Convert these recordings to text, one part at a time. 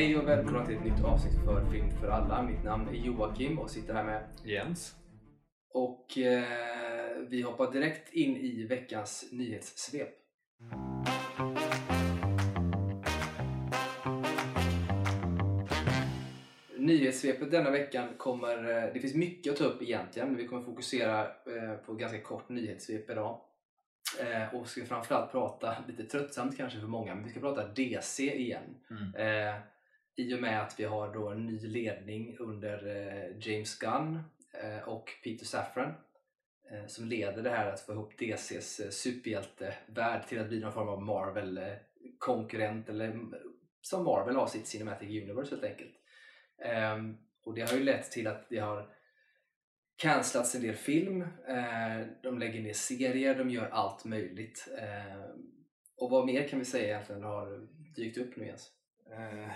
Hej och välkomna till ett nytt avsnitt för Film för alla. Mitt namn är Joakim och sitter här med. Jens. Och eh, vi hoppar direkt in i veckans nyhetssvep. Nyhetssvepet denna veckan kommer, eh, det finns mycket att ta upp egentligen, men vi kommer fokusera eh, på ganska kort nyhetssvep idag. Eh, och ska framförallt prata, lite tröttsamt kanske för många, men vi ska prata DC igen. Mm. I och med att vi har då en ny ledning under eh, James Gunn eh, och Peter Safran eh, som leder det här att få ihop DCs eh, superhjältevärld till att bli någon form av Marvel-konkurrent eh, eller mm, som Marvel har sitt Cinematic Universe helt enkelt. Ehm, och det har ju lett till att det har cancellats en del film, eh, de lägger ner serier, de gör allt möjligt. Eh, och vad mer kan vi säga egentligen har dykt upp nu Jens? Eh,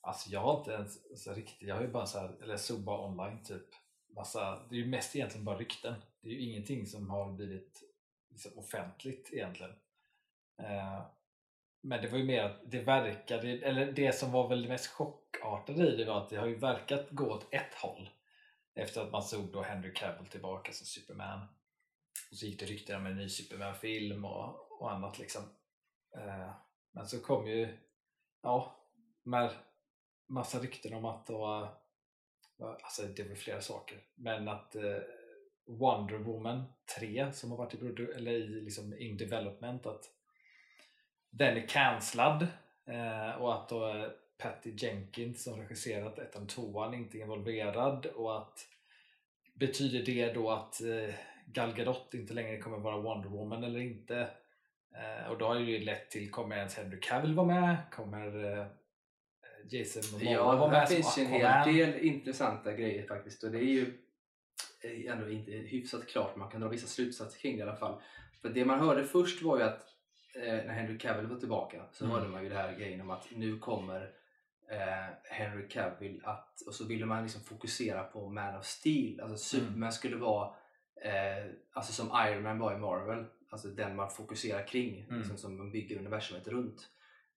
Alltså jag har inte ens så riktigt, jag har ju bara så här, eller såg bara online typ massa, det är ju mest egentligen bara rykten. Det är ju ingenting som har blivit liksom offentligt egentligen. Eh, men det var ju mer att det verkade, eller det som var väl det mest chockartade i det var att det har ju verkat gå åt ett håll efter att man såg då Henry Cavill tillbaka som Superman. Och så gick det rykten om en ny Superman-film och, och annat liksom. Eh, men så kom ju, ja, när massa rykten om att då, eh, alltså det var flera saker, men att eh, Wonder Woman 3 som har varit i, eller i liksom in development att den är cancellad eh, och att då Patty Jenkins som regisserat ettan och tvåan inte är involverad och att betyder det då att Gal Gadot inte längre kommer vara Wonder Woman eller inte? Och då har ju det lett till, kommer ens Henry Cavill vara med? Kommer Jason Momoa Ja, här med finns som ju en hel del intressanta grejer faktiskt och det är ju eh, ändå inte hyfsat klart, man kan dra vissa slutsatser kring det i alla fall. För det man hörde först var ju att eh, när Henry Cavill var tillbaka så Mm. hörde man ju det här grejen om att nu kommer eh, Henry Cavill att, och så ville man liksom fokusera på Man of Steel, alltså Mm. Superman skulle vara eh, alltså som Iron Man var i Marvel, alltså den man fokuserar kring, Mm. liksom, som man bygger universumet runt.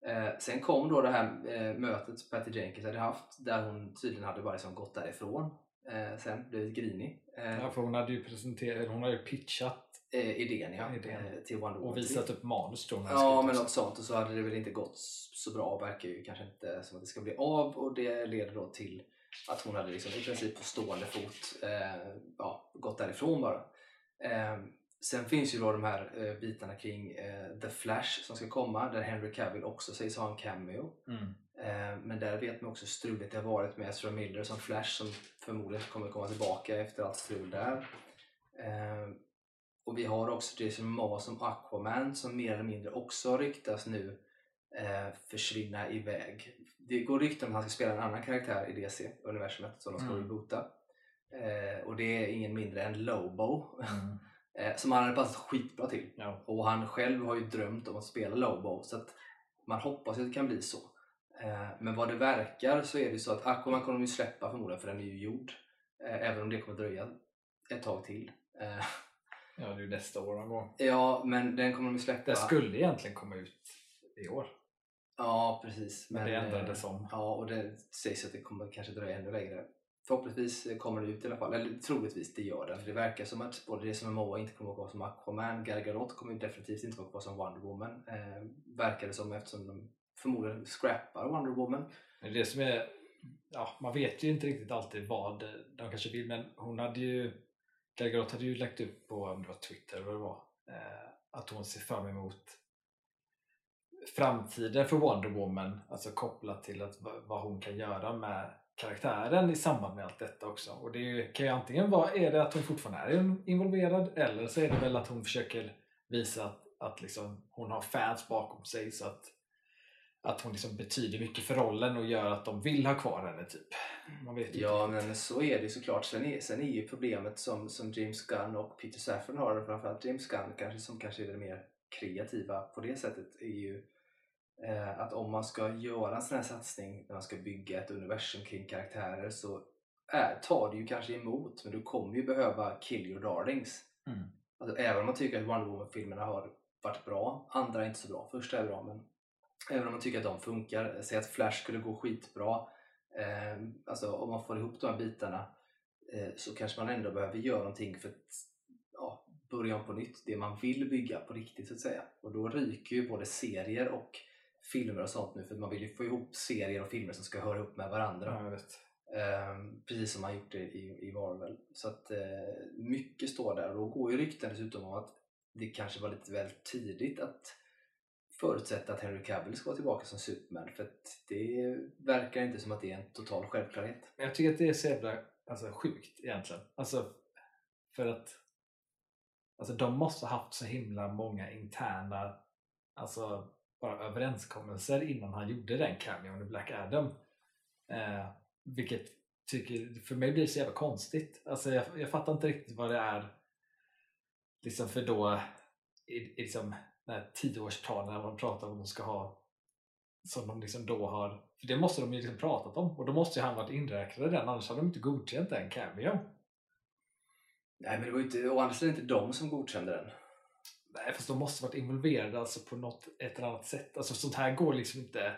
Eh, sen kom då det här eh, mötet Patty Jenkins hade haft där hon tydligen hade bara liksom gått därifrån eh, sen, blivit grinig. Eh, Ja, för hon hade ju presenterat, hon hade pitchat eh, idén ja, Idén. Eh, till Wonder och 3. visat upp manus då. när det Ja, men något sånt. Och så hade det väl inte gått så bra. Verkar ju kanske inte som att det ska bli av. Och det leder då till att hon hade liksom i princip på stående fot ja, gått därifrån bara. Sen finns ju då de här eh, bitarna kring eh, The Flash som ska komma. Där Henry Cavill också sägs ha en cameo. Mm. Eh, men där vet man också hur struligt det har varit med Ezra Miller som Flash som förmodligen kommer komma tillbaka efter allt strul där. Och vi har också Jason Momoa som Aquaman som mer eller mindre också ryktas nu försvinna iväg. Det går rykten om att han ska spela en annan karaktär i DC-universumet som de ska Mm. reboota. Eh, och det är ingen mindre än Lobo Mm. eh, som han hade passat skitbra till. Ja. Och han själv har ju drömt om att spela Lobo så att man hoppas att det kan bli så. Eh, Men vad det verkar så är det så att Aquaman kommer de ju släppa förmodligen för den är ju gjord. Eh, Även om det kommer dröja ett tag till. Eh, ja, det är ju nästa år någon gång. Ja, men den kommer de ju släppa. Det skulle egentligen komma ut i år. Ja, precis. Men det eh, ändrades om. Ja, och det sägs att det kommer kanske dröja ännu längre. Förhoppningsvis kommer det ut i alla fall. Eller troligtvis det gör det. För det verkar som att både det som MOA inte kommer att vara som Aquaman, Gal Gadot kommer definitivt inte vara som Wonder Woman. Eh, verkar det som eftersom de förmodligen scrappar Wonder Woman. Men det som är, ja, man vet ju inte riktigt alltid vad de kanske vill men hon hade ju Gal Gadot hade ju lagt upp på om det var Twitter eller vad det var eh, att hon ser fram emot framtiden för Wonder Woman alltså kopplat till att, vad hon kan göra med karaktären i samband med allt detta också och det kan ju antingen vara är det att hon fortfarande är involverad eller så är det väl att hon försöker visa att, att liksom hon har fans bakom sig så att att hon liksom betyder mycket för rollen och gör att de vill ha kvar henne typ. Man vet ju Ja, inte. men så är det såklart. Sen är, sen är ju problemet som, som James Gunn och Peter Safran har, framförallt James Gunn kanske, som kanske är det mer kreativa på det sättet, är ju eh, att om man ska göra en sån här satsning, när man ska bygga ett universum kring karaktärer, så är, tar det ju kanske emot, men du kommer ju behöva kill your darlings. Mm. Alltså, även om man tycker att Wonder Woman-filmerna har varit bra, andra är inte så bra. Första är bra, men Även om man tycker att de funkar. Säg att Flash skulle gå skitbra. Eh, alltså om man får ihop de här bitarna eh, så kanske man ändå behöver göra någonting för att ja, börja om på nytt. Det man vill bygga på riktigt så att säga. Och då ryker ju både serier och filmer och sånt nu för man vill ju få ihop serier och filmer som ska höra ihop med varandra. Ehm, precis som man gjort det i, i Marvel. Så att eh, mycket står där och då går ju rykten dessutom om att det kanske var lite väl tidigt att förutsätta att Henry Cavill ska vara tillbaka som Superman för att det verkar inte som att det är en total självklarhet. Men jag tycker att det är så jävla alltså, sjukt egentligen. Alltså, för att alltså, de måste ha haft så himla många interna alltså, bara överenskommelser innan han gjorde den cameon i Black Adam. Eh, vilket tycker, för mig blir det så jävla konstigt. Alltså, jag, jag fattar inte riktigt vad det är liksom för då i, i liksom, när tioårstalen när de pratar om att de ska ha som de liksom då har för det måste de ju liksom pratat om och då måste ju han varit inräknad i den annars hade de inte godkänt den cameo. Nej men det var ju inte, å andra sidan inte de som godkände den. Nej fast de måste varit involverade alltså på något ett eller annat sätt. Alltså sånt här går liksom inte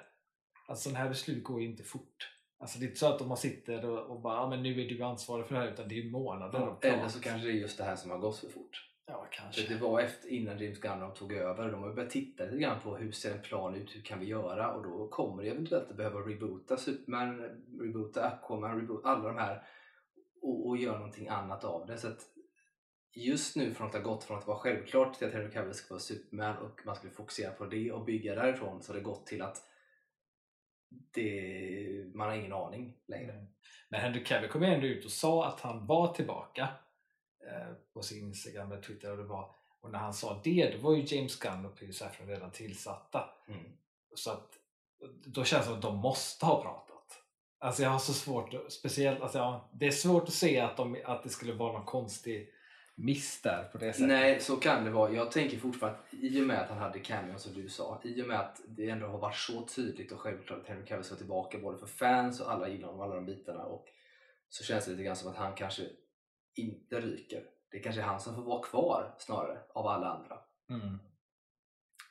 Alltså sådana här beslut går ju inte fort. Alltså det är inte så att man sitter och, och bara ah, men nu är du ansvarig för det här utan det är månader. Ja, eller så kanske det är just det här som har gått för fort. Ja För kanske. det var efter, innan James Gunn de tog över. De har ju börjat titta lite grann på hur ser en plan ut, hur kan vi göra? Och då kommer det eventuellt att behöva reboota Superman, reboota Aquaman, reboota alla de här och, och göra någonting annat av det. Så att just nu från att har gått från att vara självklart till att Henry Cavill ska vara Superman och man skulle fokusera på det och bygga därifrån så har det gått till att det, man har ingen aning längre. Mm. Men Henry Cavill kom ändå ut och sa att han var tillbaka eh, på sin Instagram eller Twitter och det var och när han sa det då var ju James Gunn och Peter Safran redan tillsatta. Mm. Så att då känns det som att de måste ha pratat. Alltså jag har så svårt, speciellt, alltså ja, det är svårt att se att, de, att det skulle vara någon konstig miss där på det sättet. Nej, så kan det vara. Jag tänker fortfarande att i och med att han hade cameo som du sa, i och med att det ändå har varit så tydligt och självklart att Henry Cavill ska tillbaka både för fans och alla gillar honom, alla de bitarna och så känns det lite grann som att han kanske inte ryker. Det kanske är han som får vara kvar snarare av alla andra. Mm.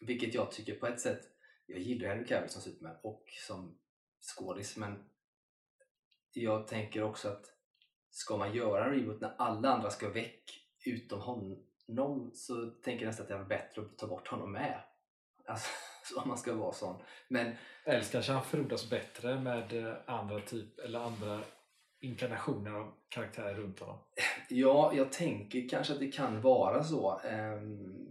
Vilket jag tycker på ett sätt, jag gillar Henry Cavill som Superman och som skådis men jag tänker också att ska man göra en reboot när alla andra ska väck utom honom så tänker jag nästan att det är bättre att ta bort honom med. Alltså, så om man ska vara sån. Men Eller kanske han frodas bättre med eh, andra typ eller andra inkarnationer av karaktärer runt honom. ja, jag tänker kanske att det kan vara så. Ehm,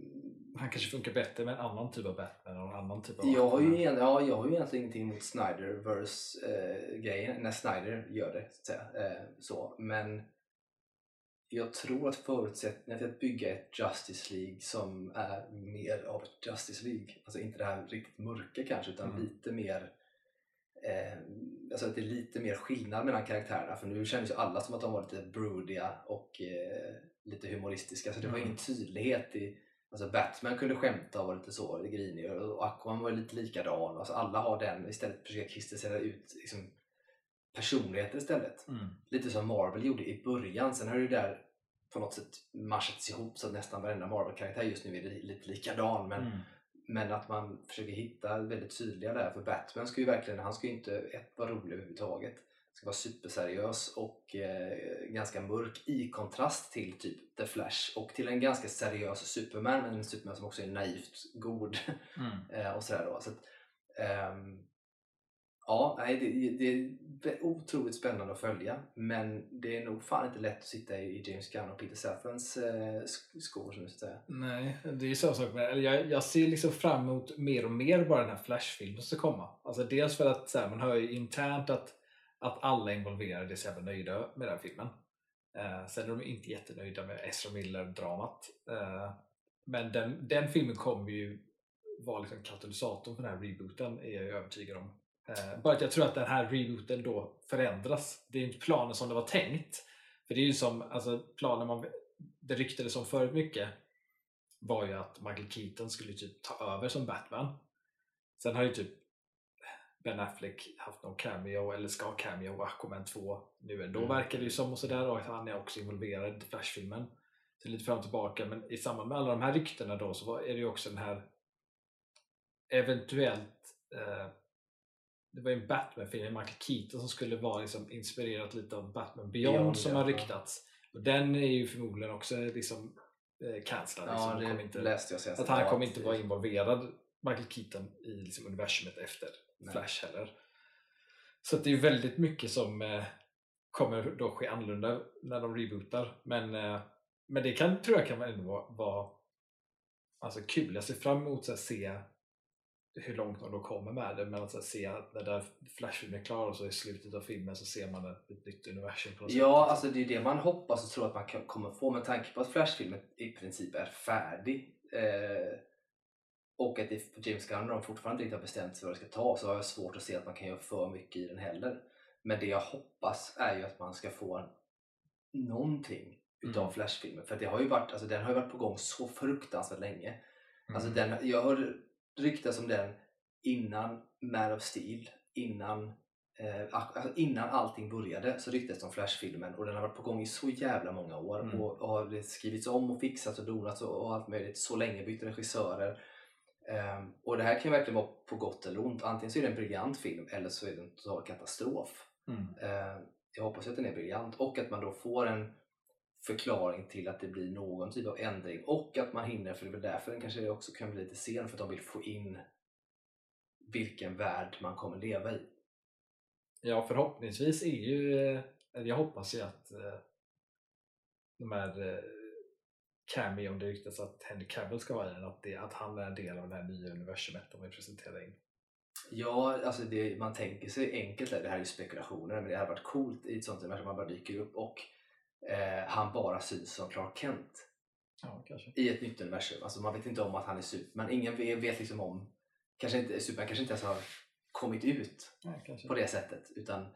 Han kanske funkar bättre med en annan typ av Batman och en annan typ av Jag har, ju, en- ja, jag har ju egentligen ingenting emot Snyderverse-grejen, när Snyder gör det. Så att säga. Eh, så. Men jag tror att förutsättningen till att bygga ett Justice League som är mer av ett Justice League, alltså inte det här riktigt mörka kanske, utan Mm. lite mer eh, alltså att det är lite mer skillnad mellan karaktärerna för nu känns ju alla som att de var lite broodiga och eh, lite humoristiska så det var Mm. ingen tydlighet i Alltså Batman kunde skämta och vara lite så grinig och Aquaman var lite likadan. Alltså alla har den istället försöka kristallisera ut liksom, personligheter istället. Mm. Lite som Marvel gjorde i början. Sen har det där på något sätt matchats ihop så att nästan varenda Marvel-karaktär just nu är li- lite likadan. Men, Mm. men att man försöker hitta väldigt tydliga där. För Batman ska ju verkligen, han ska ju inte ett vara rolig överhuvudtaget. Han ska vara superseriös och eh, ganska mörk i kontrast till typ The Flash och till en ganska seriös Superman men en Superman som också är naivt god Mm. eh, och sådär då. Så att, ehm, ja, nej, det, det är otroligt spännande att följa men det är nog fan inte lätt att sitta i James Gunn och Peter Safrans eh, skor nu så. Nej, det är ju samma sak med, eller jag, jag ser liksom fram emot mer och mer bara den här Flash-filmen ska komma. Alltså dels för att så här, man hör ju internt att, att alla involverade är så jävla nöjda med den filmen. Eh, sen är de inte jättenöjda med Ezra Miller-dramat. Eh, men den, den filmen kommer ju vara liksom katalysatorn för den här rebooten är jag övertygad om. Eh, bara att jag tror att den här rebooten då förändras. Det är inte planen som det var tänkt. För det är ju som, alltså planen man, det ryktades om förut mycket var ju att Michael Keaton skulle typ ta över som Batman. Sen har ju typ Ben Affleck haft någon cameo eller ska ha cameo och Aquaman 2 nu ändå Mm. verkar det ju som och sådär och han är också involverad i Flash-filmen. Så lite fram och tillbaka men i samband med alla de här ryktena då så är det ju också den här eventuellt eh, det var en Batman-film med Michael Keaton som skulle vara liksom inspirerat lite av Batman Beyond, Beyond, som ja. har ryktats. Och den är ju förmodligen också liksom eh, cancellad. Ja, liksom. det inte, läste jag senast. att han kommer inte vara involverad, Michael Keaton, i liksom universumet efter Nej. Flash heller. Så det är ju väldigt mycket som eh, kommer då ske annorlunda när de rebootar. Men, eh, men det kan, tror jag kan ändå vara, vara alltså, kul. Jag ser fram emot att se hur långt de då kommer med det. Men att se att när där Flash-filmen är klar och så i slutet av filmen så ser man ett, nytt universum på något Ja, sätt. alltså det är det man hoppas och tror att man kan, kommer få med tanke på att Flash-filmen i princip är färdig. Eh, och att det, James Gunn de fortfarande inte har bestämt sig vad det ska ta så har jag svårt att se att man kan göra för mycket i den heller. Men det jag hoppas är ju att man ska få någonting utav Mm. Flash-filmen. För det har ju varit, alltså, den har ju varit på gång så fruktansvärt länge. Mm. Alltså den, jag hörde ryktas om den innan Man of Steel, innan, eh, alltså innan allting började så ryktades det om Flash-filmen och den har varit på gång i så jävla många år Mm. och, och har skrivits om och fixats och donats och, och allt möjligt så länge, bytt regissörer. Ehm, och det här kan ju verkligen vara på gott eller ont. Antingen så är det en briljant film eller så är det en total katastrof. Mm. Ehm, jag hoppas att den är briljant och att man då får en förklaring till att det blir någon typ av ändring och att man hinner, för det är väl därför den kanske också kan bli lite sen för att de vill få in vilken värld man kommer leva i. Ja, förhoppningsvis är ju, eh, eller jag hoppas ju att eh, de här eh, cameon, det ryktas att Henry Cavill ska vara i den, att, det, att han är en del av det här nya universumet de vill presentera in. Ja, alltså det, man tänker sig enkelt, det här är ju spekulationer, men det hade varit coolt i ett sånt universum man bara dyker upp och eh, han bara syns som Clark Kent Ja, i ett nytt universum. Alltså man vet inte om att han är Superman. Ingen vet, liksom om, kanske inte, Superman kanske inte ens har kommit ut Ja, på det sättet utan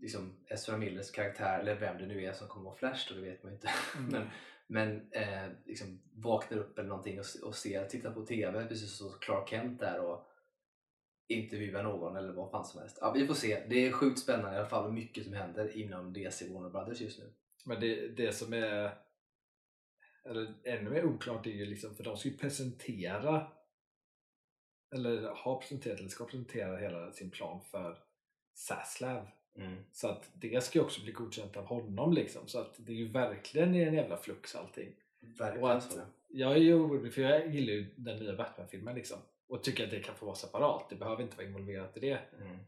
liksom Ezra Millers karaktär, eller vem det nu är som kommer vara Flash då, det vet man ju inte. Mm. men men eh, liksom vaknar upp eller någonting och, och ser, tittar på TV precis så Clark Kent där och intervjuar någon eller vad fan som helst. Ja, vi får se. Det är sjukt spännande i alla fall och mycket som händer inom DC Warner Brothers just nu. Men det, det som är eller ännu mer oklart är ju liksom, för de ska ju presentera eller har presenterat eller ska presentera hela sin plan för Saslav. Så att det ska ju också bli godkänt av honom liksom. Så att det är ju verkligen en jävla flux allting. Verkligen Och att-. Jag är ju orolig för jag gillar ju den nya Batman-filmen liksom. Och tycker att det kan få vara separat. Det behöver inte vara involverat i det.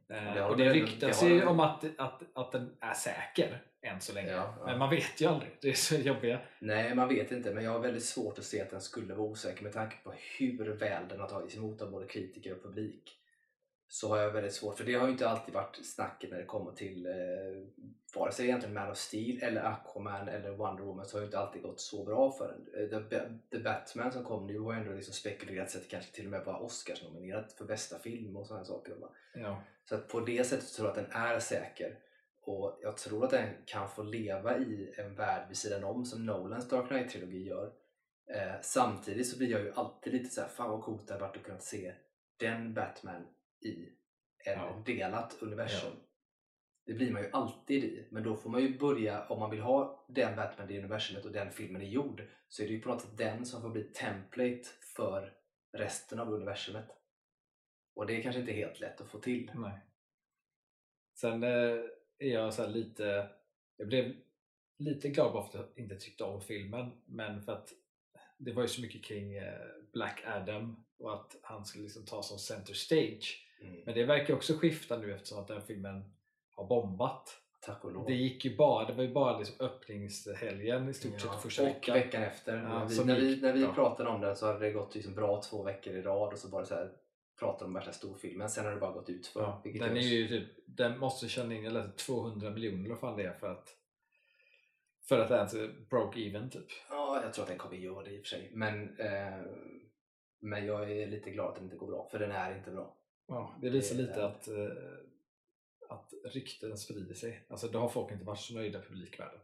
Mm. Eh, och det ryktas ju om att, att, att den är säker än så länge. Ja, ja. Men man vet ju aldrig. Det är så jobbiga. Nej, man vet inte, men jag har väldigt svårt att se att den skulle vara osäker med tanke på hur väl den har tagits emot av både kritiker och publik. Så har jag väldigt svårt, för det har ju inte alltid varit snacket när det kommer till eh, vare sig egentligen Man of Steel eller Aquaman eller Wonder Woman så har ju inte alltid gått så bra för den. Eh, The, The Batman som kom nu har ändå liksom spekulerats att det kanske till och med var Oscars-nominerat för bästa film och sådana saker. Ja. Så att på det sättet tror jag att den är säker. Och jag tror att den kan få leva i en värld vid sidan om som Nolans Dark Knight-trilogi gör. Eh, samtidigt så blir jag ju alltid lite så här, fan vad coolt det hade varit att kunna se den Batman i en Ja. delat universum. Det blir man ju alltid i, men då får man ju börja, om man vill ha den Batman i universumet och den filmen är gjord, så är det ju på något sätt den som får bli template för resten av universumet. Och det är kanske inte helt lätt att få till. Nej. Sen eh, är jag så här lite, jag blev lite glad bara för att jag inte tyckte om filmen men för att det var ju så mycket kring eh, Black Adam och att han skulle liksom ta som center stage. Mm. Men det verkar också skifta nu eftersom att den filmen har bombat. Tack och lov. Det gick ju bara, det var ju bara liksom öppningshelgen i stort sett första och veckan. veckan efter. Ja, när vi, när vi, när vi bra. pratade om den så hade det gått liksom bra två veckor i rad och så var det så här pratade om värsta storfilmen. Sen har det bara gått ut för. Ja, den, är ju typ, den måste känna in läste 200 miljoner eller fan det är för att för att ens broke even typ. Ja, jag tror att den kommer göra det i och för sig. Men, eh, men jag är lite glad att den inte går bra, för den är inte bra. Ja, det visar Det lite att, eh, att rykten sprider sig. Alltså då har folk inte varit så nöjda i publikvärlden.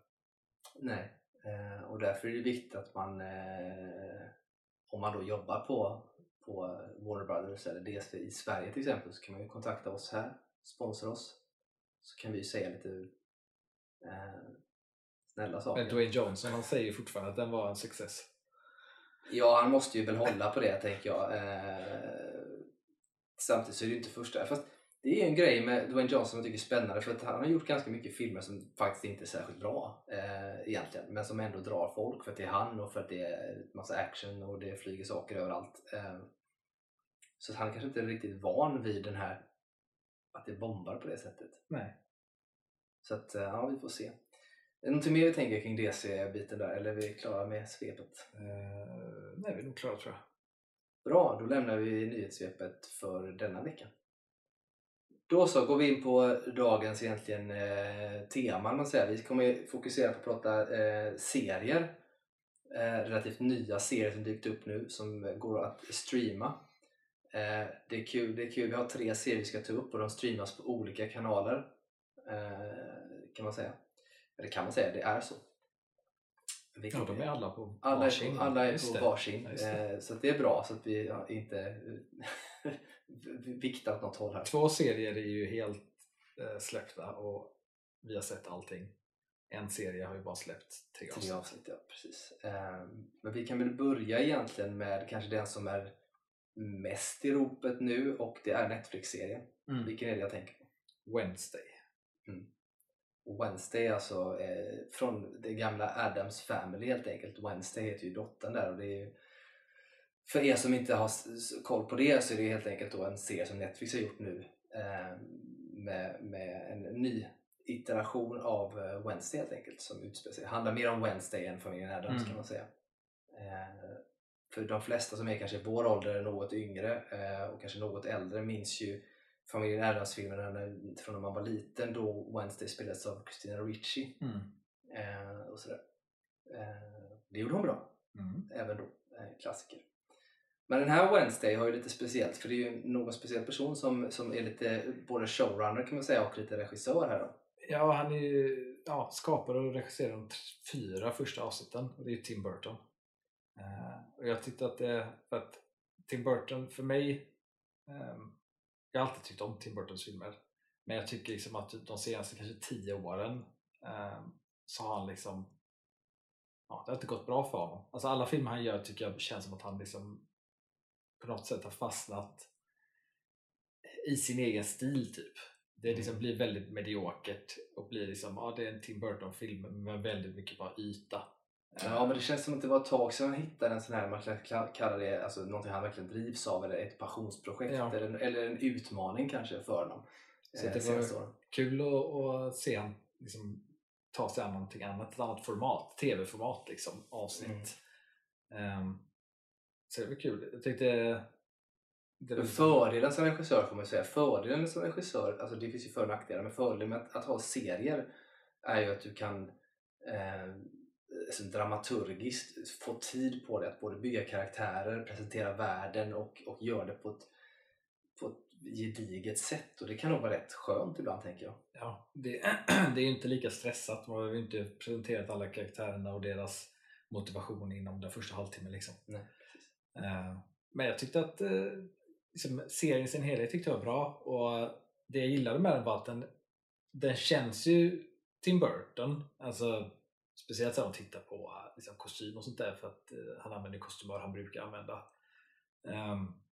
Nej, eh, och därför är det viktigt att man, eh, om man då jobbar på, på Warner Brothers eller DC i Sverige till exempel, så kan man ju kontakta oss här, sponsra oss. Så kan vi ju säga lite eh, snälla saker. Men Dwayne Johnson han säger ju fortfarande att den var en success. Ja, han måste ju väl hålla på det tänker jag. Eh, samtidigt så är det ju inte första. Fast det är en grej med Dwayne Johnson som jag tycker är spännande för att han har gjort ganska mycket filmer som faktiskt inte är särskilt bra eh, egentligen. Men som ändå drar folk för att det är han och för att det är massa action och det flyger saker överallt. Eh, så att han kanske inte är riktigt van vid den här att det bombar på det sättet. Nej. Så att eh, ja, vi får se. Någonting mer vi tänker kring DC-biten där eller är vi klara med svepet? Uh, nej, vi är nog klara tror jag. Bra, då lämnar vi nyhetssvepet för denna vecka. Då så går vi in på dagens egentligen eh, teman. Man säger. Vi kommer fokusera på att prata eh, serier. Eh, relativt nya serier som dykt upp nu som går att streama. Eh, det, är kul, det är kul, vi har tre serier vi ska ta upp och de streamas på olika kanaler. Eh, kan man säga. Eller kan man säga, det är så. Vi, ja, de är alla på alla varsin. Är på, alla är på varsin. Eh, så det är bra så att vi inte viktar åt något håll här. Två serier är ju helt eh, släppta och vi har sett allting. En serie har ju bara släppt tre avsnitt. Tre avsnitt ja, precis. Eh, men vi kan väl börja egentligen med kanske den som är mest i ropet nu och det är Netflix-serien. Mm. Vilken är det jag tänker på? Wednesday. Mm. Wednesday alltså eh, från det gamla Adams Family helt enkelt. Wednesday heter ju dottern där och det är ju för er som inte har koll på det så är det helt enkelt då en serie som Netflix har gjort nu eh, med, med en ny iteration av eh, Wednesday helt enkelt som utspelar sig. handlar mer om Wednesday än familjen Adams mm. kan man säga. Eh, för de flesta som är kanske vår ålder, något yngre eh, och kanske något äldre minns ju familjen Adams-filmerna från när man var liten då Wednesday spelades av Christina Ricci. Mm. Eh, och sådär. Eh, det gjorde hon bra, mm. även då. klassiker. Men den här Wednesday har ju lite speciellt för det är ju någon speciell person som, som är lite både showrunner kan man säga och lite regissör här då. Ja, han är ju ja, skapare och regisserar de fyra första avsnitten och det är Tim Burton. Uh, och jag tyckte att det, att Tim Burton för mig, um, jag har alltid tyckt om Tim Burtons filmer men jag tycker liksom att de senaste kanske tio åren um, så har han liksom ja, det har inte gått bra för honom. Alltså alla filmer han gör tycker jag känns som att han liksom på något sätt har fastnat i sin egen stil typ. Det liksom mm. blir väldigt mediokert och blir liksom, ja det är en Tim Burton-film med väldigt mycket bara yta. Ja men det känns som att det var ett tag sedan han hittade en sån här, man kan kalla det alltså, någonting han verkligen drivs av eller ett passionsprojekt ja. eller, eller en utmaning kanske för honom. Så det var år. kul att, att se honom liksom, ta sig an någonting annat, ett annat format, tv-format liksom, avsnitt. Mm. Um, så det var kul. Jag tyckte det fördelen som regissör får man säga, fördelen som regissör, alltså det finns ju för och nackdelar, men fördelen med att, att ha serier är ju att du kan eh, alltså dramaturgiskt få tid på det att både bygga karaktärer, presentera världen och, och göra det på ett, på ett gediget sätt och det kan nog vara rätt skönt ibland tänker jag. Ja, det, det är inte lika stressat, man har ju inte presenterat alla karaktärerna och deras motivation inom den första halvtimmen liksom. Nej. Eh, men jag tyckte att eh, liksom, serien i sin helhet tyckte jag var bra och det jag gillade med den var att den, den känns ju Tim Burton. Alltså, speciellt när de tittar på eh, liksom, kostym och sånt där för att eh, han använder kostymer han brukar använda. Um,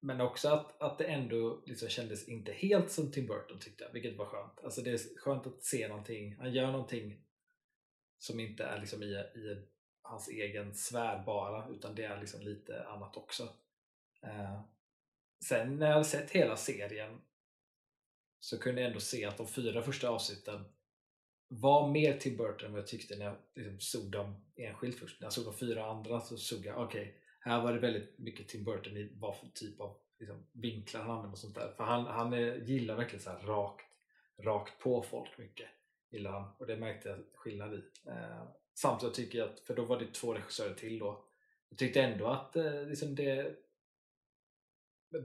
men också att, att det ändå liksom kändes inte helt som Tim Burton tyckte jag, vilket var skönt. Alltså det är skönt att se någonting, han gör någonting som inte är liksom i, i hans egen sfär bara utan det är liksom lite annat också. Uh, sen när jag hade sett hela serien så kunde jag ändå se att de fyra första avsnitten var mer Tim Burton än vad jag tyckte när jag liksom såg dem enskilt först. När jag såg de fyra andra så såg jag, okej, okay, här var det väldigt mycket Tim Burton i vad för typ av liksom, vinklar han använder och sånt där. För han, han är, gillar verkligen så rakt, rakt på folk mycket. Gillar han. Och det märkte jag skillnad i. Eh, Samtidigt tycker jag att, för då var det två regissörer till då. Jag tyckte ändå att eh, liksom det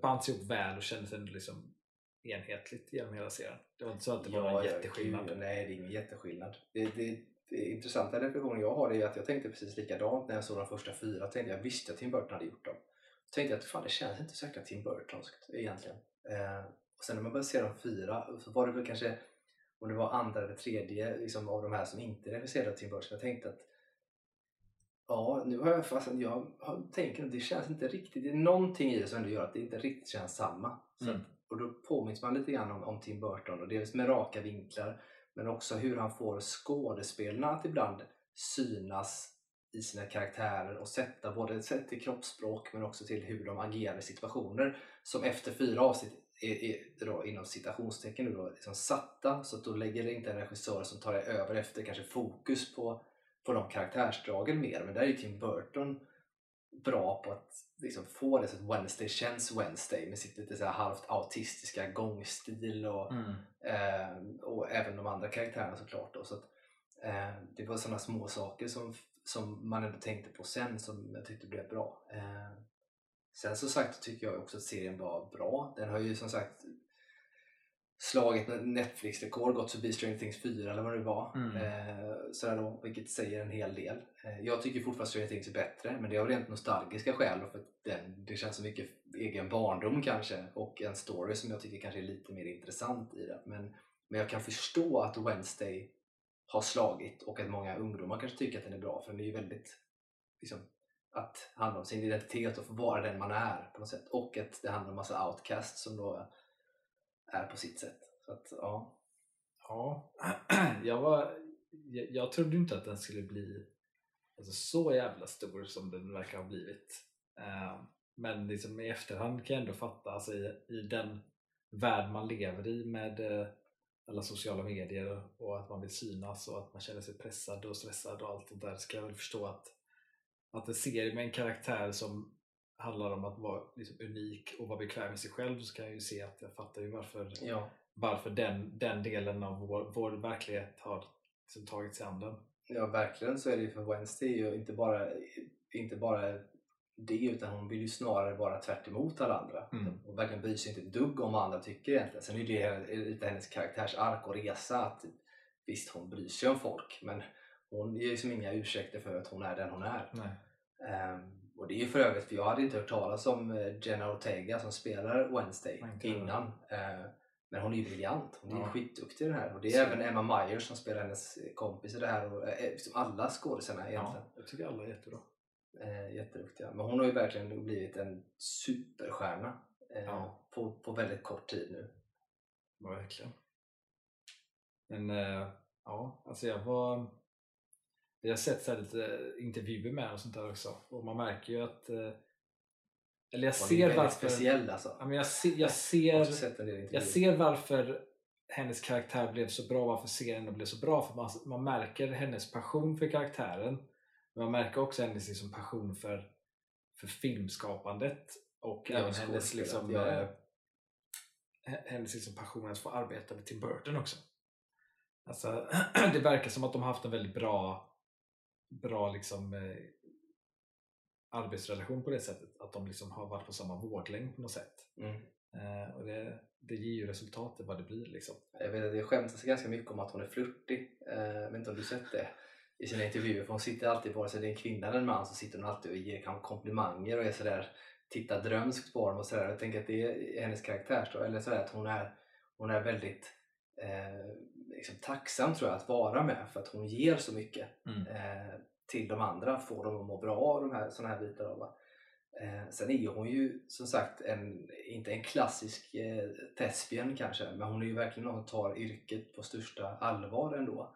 bands ihop väl och kändes ändå liksom enhetligt genom hela serien. Det var inte så att det var ja, en jätteskillnad. Gud, nej, det är ingen jätteskillnad. Det, det, det intressanta reflektionen jag har är att jag tänkte precis likadant när jag såg de första fyra. Tänkte jag visste att Tim Burton hade gjort dem. Då tänkte jag att fan, det känns inte så jäkla Tim Burtonskt egentligen. Eh, och sen när man började se de fyra så var det väl kanske om det var andra eller tredje liksom, av de här som inte regisserade Tim Burton. Jag tänkte att Ja, nu har jag fast jag tänker att det känns inte riktigt. Det är någonting i det som ändå gör att det inte riktigt känns samma. Så Mm och då påminns man lite grann om, om Tim Burton och dels med raka vinklar men också hur han får skådespelarna att ibland synas i sina karaktärer och sätta både sett till kroppsspråk men också till hur de agerar i situationer som efter fyra avsnitt är, är då, inom citationstecken nu då, liksom satta. Så att då lägger det inte en regissör som tar det över efter kanske fokus på, på de karaktärsdragen mer. Men där är ju Tim Burton bra på att liksom få det så att Wednesday känns Wednesday med sitt lite så halvt autistiska gångstil och, Mm. eh, och även de andra karaktärerna såklart. Då, så att, eh, det var sådana små saker som, som man ändå tänkte på sen som jag tyckte blev bra. Eh, sen som sagt tycker jag också att serien var bra. Den har ju som sagt slagit Netflix-rekord, gått förbi Stranger Things 4 eller vad det var. Mm. Eh, sådär då, vilket säger en hel del. Eh, jag tycker fortfarande Stranger Things är bättre, men det är av rent nostalgiska skäl. För att den, det känns så mycket egen barndom kanske och en story som jag tycker kanske är lite mer intressant i det. Men, men jag kan förstå att Wednesday har slagit och att många ungdomar kanske tycker att den är bra för den är ju väldigt liksom, att handla om sin identitet och få vara den man är på något sätt. Och att det handlar om massa outcasts som då är på sitt sätt. Så att, ja. Ja, jag, var, jag, jag trodde inte att den skulle bli alltså, så jävla stor som den verkar ha blivit. Eh, men liksom i efterhand kan jag ändå fatta, alltså, i, i den värld man lever i med eh, alla sociala medier och att man vill synas och att man känner sig pressad och stressad och allt det där så kan jag väl förstå att, att en serie med en karaktär som handlar om att vara liksom unik och vara bekväm med sig själv så kan jag ju se att jag fattar ju varför ja. varför den, den delen av vår, vår verklighet har liksom tagit sig an den. Ja, verkligen så är det ju för Wednesday ju inte bara, inte bara det utan hon vill ju snarare vara tvärt emot alla andra. Mm. Och verkligen bryr sig inte ett dugg om vad andra tycker egentligen. Sen är det lite hennes karaktärsark och resa att visst hon bryr sig om folk men hon ger ju som inga ursäkter för att hon är den hon är. Nej. Ehm, och det är ju för övrigt, för jag hade inte hört talas om eh, Jenna Ortega som spelar Wednesday innan. Ehm, men hon är ju briljant, hon är Ja. skitduktig i det här. Och det är Så. även Emma Myers som spelar hennes kompis i det här. Och, eh, liksom alla skådisarna egentligen. Ja, jag tycker alla är jättebra. Eh, jätteduktiga. Men hon har ju verkligen blivit en superstjärna eh, Ja. på, på väldigt kort tid nu. Ja, verkligen. Men eh, ja, alltså jag var... Vi har sett så lite intervjuer med och sånt där också och man märker ju att... Eh, eller jag ser varför... speciell alltså. Ja, men jag, ser, jag, Jag ser, jag ser varför hennes karaktär blev så bra, varför serien blev så bra. För man, man märker hennes passion för karaktären. Men man märker också hennes liksom passion för, för filmskapandet och Ja, även hennes, liksom, ja, eh, hennes liksom passion att få arbeta med Tim Burton också. Alltså, det verkar som att de har haft en väldigt bra, bra liksom, eh, arbetsrelation på det sättet. Att de liksom har varit på samma våglängd på något sätt. Mm. Eh, och det, det ger ju resultatet vad det blir. Liksom. Jag vet att det skämtas ganska mycket om att hon är flörtig. Eh, Jag vet inte om du sett det i sina intervjuer. För hon sitter alltid, vare sig det är en kvinna eller en man, så sitter hon alltid och ger komplimanger och är sådär tittar drömskt på dem och sådär. Jag tänker att det är hennes karaktär. Eller sådär att hon är, hon är väldigt eh, liksom tacksam tror jag att vara med för att hon ger så mycket Mm. eh, till de andra, får dem att må bra av de här, såna här bitar. Av, va? eh, sen är hon ju som sagt en, inte en klassisk eh, thespian kanske, men hon är ju verkligen någon som tar yrket på största allvar ändå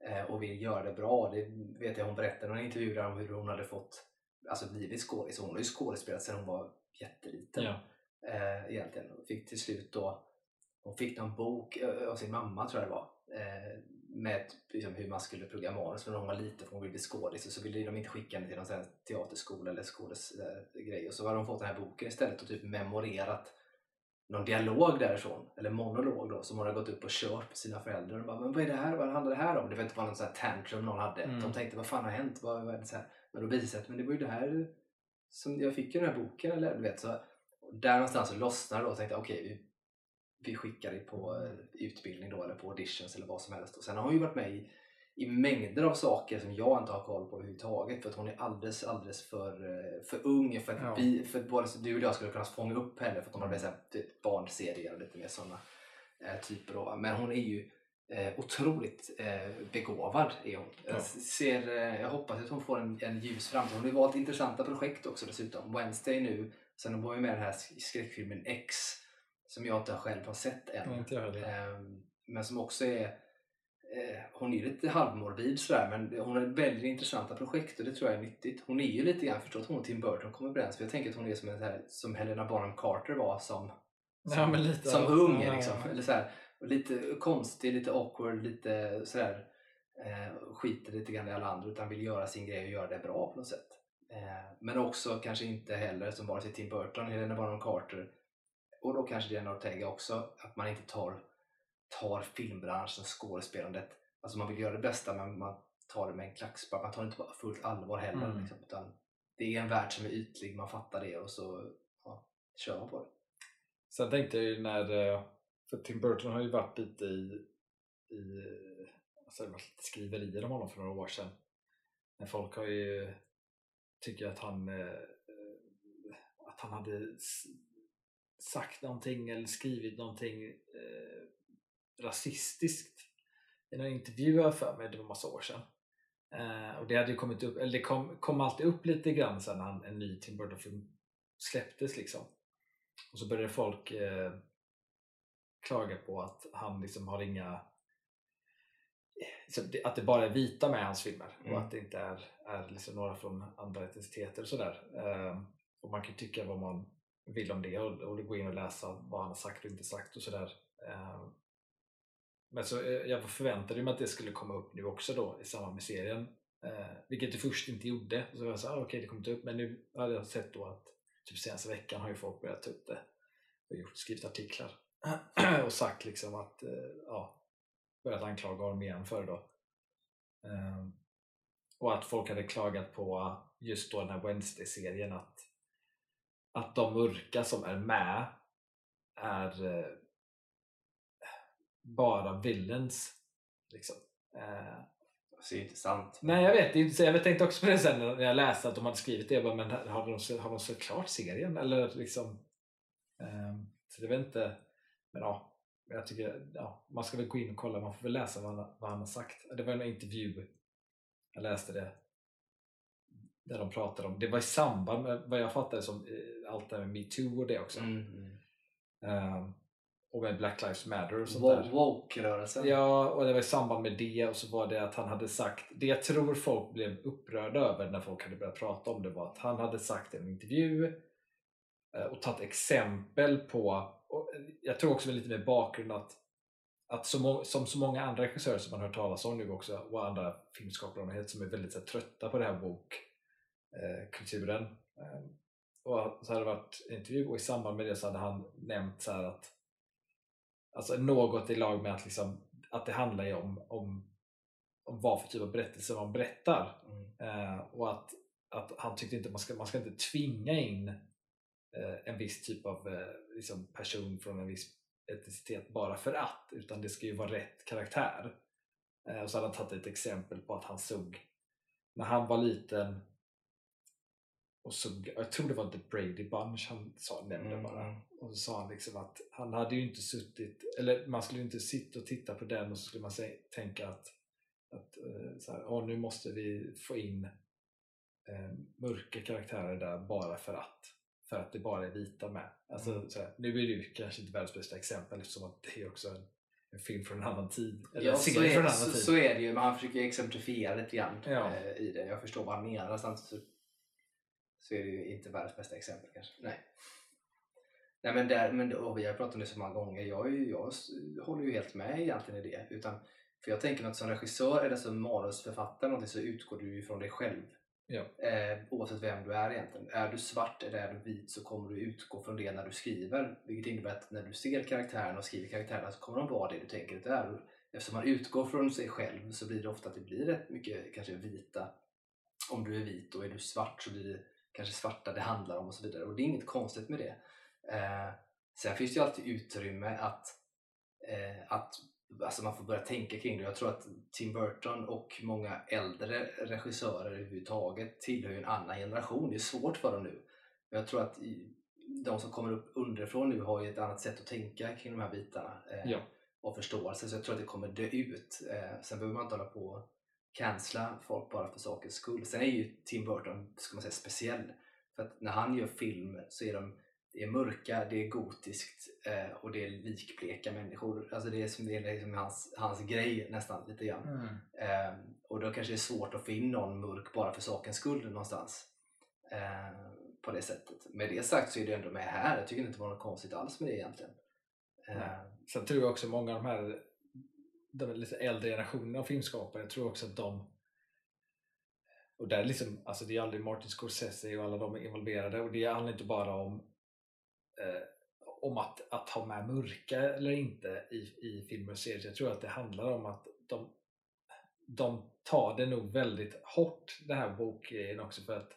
eh, och vill göra det bra. Det vet jag hon berättade i någon intervju där om hur hon hade fått alltså blivit skådis. Hon har ju skådespelat sedan hon var jätteliten Ja. eh, egentligen. Och fick till slut då, hon fick någon bok eh, av sin mamma tror jag det var, med liksom, hur man skulle plugga manus när hon var liten för hon ville bli skådis och så ville de inte skicka henne till någon här teaterskola eller skådisgrej och så hade de fått den här boken istället och typ memorerat någon dialog därifrån, eller monolog då, som hon hade gått upp och kört med sina föräldrar. Och bara, men vad är det här? Vad handlar det här om? Det var inte bara någon sån här tantrum någon hade. Mm. De tänkte, vad fan har hänt? Vad, vad är det så här? Men då visade det men det var ju det här som jag fick ju den här boken. Eller, du vet, så, där någonstans så lossnade det och tänkte okej, vi, vi skickar dig på eh, utbildning då eller på auditions eller vad som helst. Och sen har hon ju varit med i, i mängder av saker som jag inte har koll på överhuvudtaget för att hon är alldeles, alldeles för, eh, för ung för att, Ja. vi, för att både du och jag skulle kunna fånga upp henne för att hon har blivit här, typ barnserier och lite mer sådana eh, typer. Då. Men hon är ju Eh, otroligt eh, begåvad är hon. Ja. Jag, ser, eh, jag hoppas att hon får en, en ljus framtid. Hon har ju valt intressanta projekt också dessutom. Wednesday nu, sen var ju med i den här sk- skräckfilmen X som jag inte själv har sett än. Nej, inte jag heller. Ehm, men som också är eh, hon är lite halvmorbid sådär men hon väljer intressanta projekt och det tror jag är nyttigt. Hon är ju lite grann förstått hon och Tim Burton kommer överens för jag tänker att hon är som, en, här, som Helena Bonham Carter var som, som, lite, som ung. Ja, Liksom. ja. Eller så här, lite konstig, lite awkward, lite sådär eh, skiter lite grann i alla andra utan vill göra sin grej och göra det bra på något sätt. Eh, men också kanske inte heller som vare sig Tim Burton, Helena Bonham Carter och då kanske Jenna Ortega också, att man inte tar, tar filmbranschen, skådespelandet, alltså man vill göra det bästa men man tar det med en klackspark, man tar det inte på fullt allvar heller. Mm. Liksom, utan det är en värld som är ytlig, man fattar det och så ja, kör man på det. Sen tänkte jag ju när, eh, för Tim Burton har ju varit lite i, i alltså det lite skriverier om honom för några år sedan. Men folk har ju tycker att han eh, eh, att han hade sagt någonting eller skrivit någonting eh, rasistiskt i någon intervju jag för mig, det var massa år sedan. Eh, och det hade ju kommit upp, eller det kom, kom alltid upp lite grann sen när han, en ny Tim Burton-film släpptes liksom. Och så började folk eh, klaga på att han liksom har inga att det bara är vita med i hans filmer Mm. och att det inte är, är liksom några från andra etniciteter och sådär. Eh, och man kan tycka vad man vill om det och, och gå in och läsa vad han har sagt och inte sagt och sådär. Eh, men så eh, jag förväntade mig att det skulle komma upp nu också då i samband med serien. Eh, vilket det först inte gjorde. Så jag sa ah, okej det kommer inte upp men nu hade jag sett då att typ senaste veckan har ju folk börjat ta upp det och gjort, skrivit artiklar och sagt liksom att ja, börjat anklaga honom igen för det då. Och att folk hade klagat på just då den här Wednesday-serien att, att de mörka som är med är eh, bara villains. Liksom. Eh, Så det inte sant. Nej jag vet, det jag tänkte också på det sen när jag läste att de hade skrivit det. Jag bara, men har de, har de sett klart serien? Eller liksom, ehm, så jag vet inte. Men ja, jag tycker ja, man ska väl gå in och kolla. Man får väl läsa vad han, vad han har sagt. Det var en intervju. Jag läste det. Där de pratade om, det var i samband med vad jag fattade som eh, allt det här med metoo och det också. Mm. Ehm, och med Black Lives Matter och sånt där. Wo- Woke-rörelsen. Ja, och det var i samband med det och så var det att han hade sagt, det jag tror folk blev upprörda över när folk hade börjat prata om det var att han hade sagt i en intervju eh, och tagit exempel på, och jag tror också med lite mer bakgrund att, att så må, som så många andra regissörer som man hört talas om nu också och andra filmskapare som är väldigt så här, trötta på det här bok-kulturen. Eh, och så hade det varit intervju och i samband med det så hade han nämnt så här att alltså något i lag med att, liksom, att det handlar ju om, om, om vad för typ av berättelse man berättar. Mm. Eh, och att, att han tyckte inte man ska, man ska inte tvinga in eh, en viss typ av eh, liksom person från en viss etnicitet bara för att, utan det ska ju vara rätt karaktär. Eh, och så hade han tagit ett exempel på att han såg när han var liten och såg, jag tror det var The Brady Bunch han sa, nämnde Mm, bara. Och så sa han liksom att han hade ju inte suttit, eller man skulle ju inte sitta och titta på den och så skulle man se, tänka att, att eh, så här, "Åh, nu måste vi få in eh, mörka karaktärer där bara för att. För att det bara är vita med. Alltså, Mm. så här, nu är det ju kanske inte världens bästa exempel eftersom att det är också en, en film från en annan tid. Eller Ja, så serie från är, en annan så, tid. så är det ju, men han försöker exemplifiera lite grann Ja. eh, i det. Jag förstår vad han menar. Samtidigt så, är det ju inte världens bästa exempel kanske. Nej. Nej men, där, men och vi har pratat om det så många gånger. Jag, ju, jag håller ju helt med egentligen i det. Utan, för jag tänker att som regissör eller som manusförfattare någonting, så utgår du ju från dig själv. Ja. Eh, oavsett vem du är egentligen. Är du svart eller är du vit så kommer du utgå från det när du skriver. Vilket innebär att när du ser karaktären och skriver karaktärerna så kommer de vara det du tänker att det är. Eftersom man utgår från sig själv så blir det ofta att det blir rätt mycket kanske vita. Om du är vit och är du svart så blir det kanske svarta det handlar om och så vidare. Och det är inget konstigt med det. Eh, sen finns det ju alltid utrymme att, eh, att alltså man får börja tänka kring det. Jag tror att Tim Burton och många äldre regissörer överhuvudtaget tillhör ju en annan generation. Det är svårt för dem nu. Men jag tror att de som kommer upp underifrån nu har ju ett annat sätt att tänka kring de här bitarna. Eh, Ja. och förståelse så jag tror att det kommer dö ut. Eh, sen behöver man inte hålla på cancella folk bara för sakens skull. Sen är ju Tim Burton ska man säga, speciell. För att när han gör film så är de det är mörka, det är gotiskt eh, och det är likbleka människor. Alltså det är som det är liksom hans, hans grej nästan lite grann. Mm. Eh, och då kanske det är svårt att få in någon mörk bara för sakens skull någonstans. Eh, på det sättet. Med det sagt så är det ändå med här. Jag tycker inte det var något konstigt alls med det egentligen. Eh, Sen tror jag också många av de här de lite äldre generationerna av filmskapare, jag tror också att de och där liksom, alltså det är aldrig Martin Scorsese och alla de involverade och det handlar inte bara om eh, om att, att ha med mörka eller inte i, i filmer och serier. Jag tror att det handlar om att de, de tar det nog väldigt hårt, det här bokgrejen också för att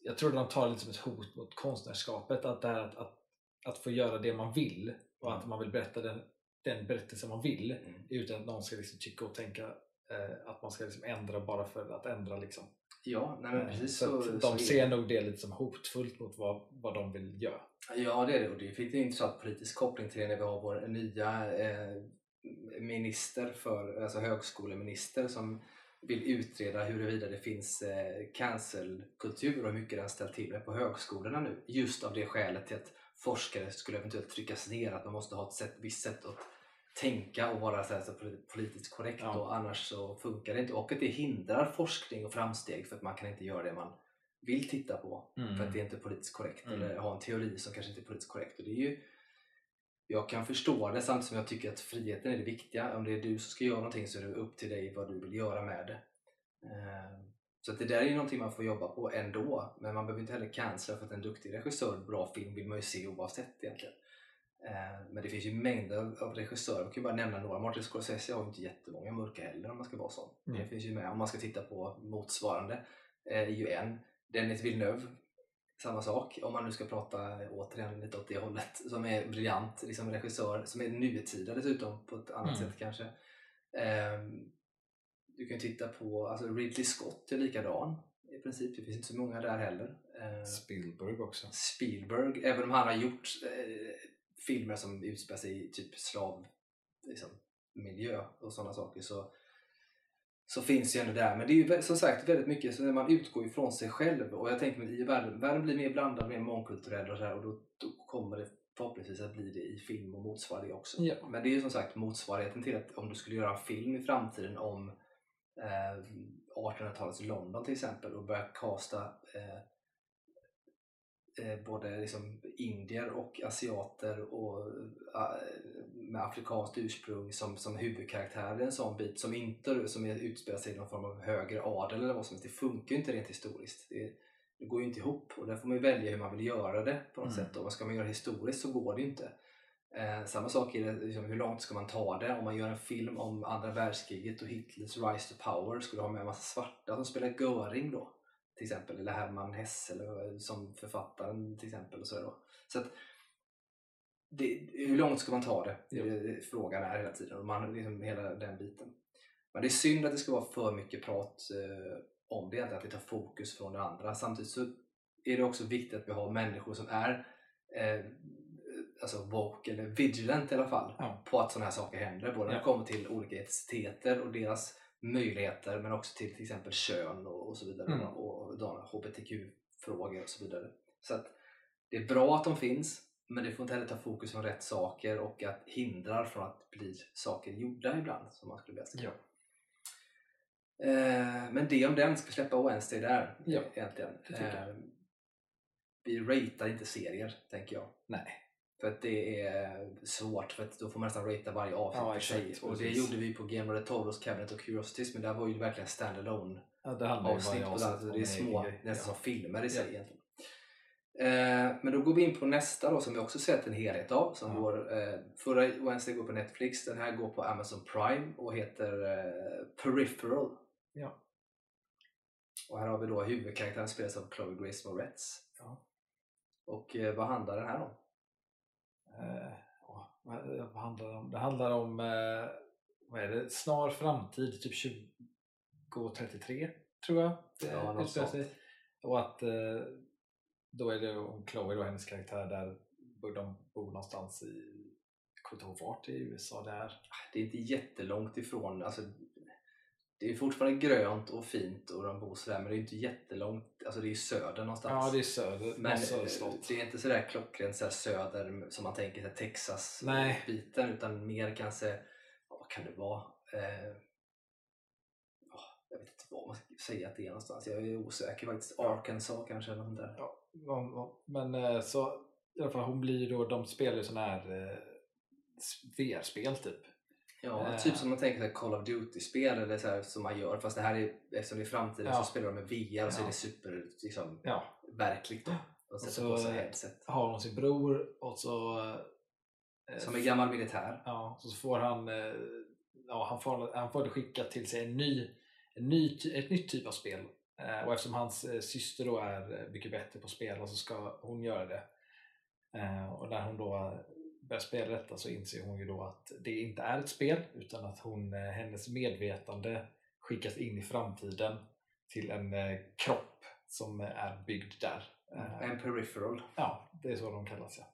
jag tror att de tar det som ett hot mot konstnärskapet, att, det här, att, att, att få göra det man vill och att man vill berätta den, den berättelse man vill Mm. utan att någon ska liksom tycka och tänka eh, att man ska liksom ändra bara för att ändra. Liksom. Ja, nej men Eh, precis så så, så de är ser nog det lite som hotfullt mot vad, vad de vill göra. Ja, det är det. Och det fick en intressant politisk koppling till det när vi har vår nya eh, minister för, alltså högskoleminister som vill utreda huruvida det finns eh, cancelkultur och hur mycket den ställt till med på högskolorna nu. Just av det skälet till att forskare skulle eventuellt tryckas ner, att man måste ha ett sätt, visst sätt att tänka och vara så här, så politiskt korrekt Ja. och annars så funkar det inte. Och att det hindrar forskning och framsteg för att man kan inte göra det man vill titta på för att det är inte politiskt korrekt Mm. eller ha en teori som kanske inte är politiskt korrekt. Och det är ju, jag kan förstå det samtidigt som jag tycker att friheten är det viktiga. Om det är du som ska göra någonting så är det upp till dig vad du vill göra med det. Eh, Så det där är ju någonting man får jobba på ändå. Men man behöver inte heller cancella för att en duktig regissör, bra film vill man ju se oavsett egentligen. Eh, Men det finns ju mängder av- regissörer, jag kan ju bara nämna några. Martin Scorsese har ju inte jättemånga mörka heller om man ska vara sån. Mm. Det finns ju med om man ska titta på motsvarande. eh, är ju en. Dennis Villeneuve, samma sak. Om man nu ska prata återigen lite åt det hållet. Som är briljant liksom regissör, som är nutida dessutom på ett annat Mm. sätt kanske. Ehm, du kan ju titta på, alltså Ridley Scott är likadan i princip. Det finns inte så många där heller. Ehm, Spielberg också. Spielberg, även om han har gjort eh, filmer som utspelar sig i typ slav liksom, miljö och sådana saker så, så finns ju ändå där. Men det är ju som sagt väldigt mycket så när man utgår ifrån sig själv och jag tänker mig i världen, världen blir mer blandad, mer mångkulturell och så här och då, då kommer det förhoppningsvis att bli det i film och motsvara det också. Ja. Men det är ju som sagt motsvarigheten till att om du skulle göra en film i framtiden om eh, 1800-talets London till exempel och börja casta eh, eh, både liksom indier och asiater och eh, med afrikanskt ursprung som, som huvudkaraktärer i en sån bit som inte som är, utspelar sig i någon form av högre adel eller vad som helst. Det funkar ju inte rent historiskt. Det, det går ju inte ihop och där får man välja hur man vill göra det på något Mm. sätt. Och ska man göra historiskt så går det ju inte. Eh, samma sak är det, liksom, hur långt ska man ta det? Om man gör en film om andra världskriget och Hitlers rise to power, du ha med en massa svarta som spelar Göring då? Till exempel, eller Hermann Hesse eller, som författaren till exempel. Och så då. så att, det, hur långt ska man ta det? Det är det frågan är hela tiden. Och man, liksom, hela den biten. Men det är synd att det ska vara för mycket prat eh, om det, att det tar fokus från det andra. Samtidigt så är det också viktigt att vi har människor som är eh, alltså woke eller vigilant i alla fall Ja. på att sådana här saker händer. Både när det kommer till olika etniciteter och deras möjligheter men också till till exempel kön och, och så vidare Mm. och, och hbtq-frågor och så vidare. Så att det är bra att de finns men det får inte heller ta fokus från rätt saker och att hindrar från att bli saker gjorda ibland som man skulle vilja se. Ja. Eh, men det om den, ska släppa Wednesday där Ja, egentligen. Eh, vi ratear inte serier, tänker jag. Nej. För att det är svårt, för att då får man nästan ratea varje avsnitt Ja, för sig. Och det gjorde vi på Game of the Toros Cabinet of Curiosities, men där var ju verkligen standalone Ja, det avsnitt. Och avsnitt det om är små, nästan Ja. som filmer i sig Ja. egentligen. Eh, men då går vi in på nästa då, som vi också sett en helhet av. Som Ja. går, eh, förra Wednesday går på Netflix, den här går på Amazon Prime och heter eh, Peripheral. Ja. Och här har vi då huvudkaraktären spelas av Chloe Grace Moretz. Ja. Och eh, vad handlar den här om? Eh, vad handlar det om? Det handlar om eh, vad är det? snar framtid, typ 2033 tror jag. Ja. Och att eh, då är det om Chloe, då, hennes karaktär, där de bor någonstans i kommer inte ihåg vart i USA det är. Det är inte jättelångt ifrån. Alltså, det är fortfarande grönt och fint och de bor sådär men det är inte jättelångt. Alltså det är söder någonstans. Ja, det är söder. Men eh, det är inte sådär klockrent sådär söder som man tänker sig. Texas-biten utan mer kanske, vad kan det vara? Eh, ja, jag vet inte vad man ska säga att det är någonstans. Jag är osäker faktiskt. Arkansas kanske eller något där. Ja. men eh, så i alla fall hon blir ju då, de spelar ju sådana här eh, VR-spel typ. Ja, Eh. typ som man tänker sig Call of Duty-spel eller så här, som man gör. Fast det här är, eftersom det är framtiden Ja. så spelar de med VR och så är Ja. det super liksom, Ja, verkligt. Då. De Och sätter så, på sig eh, headset. har hon sin bror och så eh, Som är gammal militär. Ja, så får han, eh, ja, han, får, han får det skickat till sig en ny, en ny, ett nytt typ av spel. Eh, och eftersom hans eh, syster då är eh, mycket bättre på spel så ska hon göra det. Eh, och när hon då eh, börjar spela detta så inser hon ju då att det inte är ett spel utan att hon, eh, hennes medvetande skickas in i framtiden till en eh, kropp som är byggd där. Eh, En peripheral. Ja, det är så de kallas ja.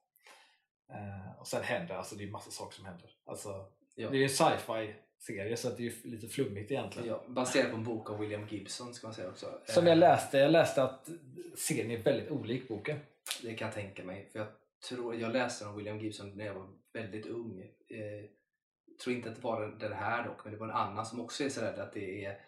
Och sen händer, alltså det är massa saker som händer. Alltså, Ja. Det är ju en sci-fi serie så det är lite flummigt egentligen. Ja, baserad på en bok av William Gibson ska man säga också. Som jag läste, jag läste att serien är väldigt olik boken. Det kan jag tänka mig. För jag, tror, jag läste om William Gibson när jag var väldigt ung. Eh, tror inte att det var den, här dock, men det var en annan som också är sådär att det är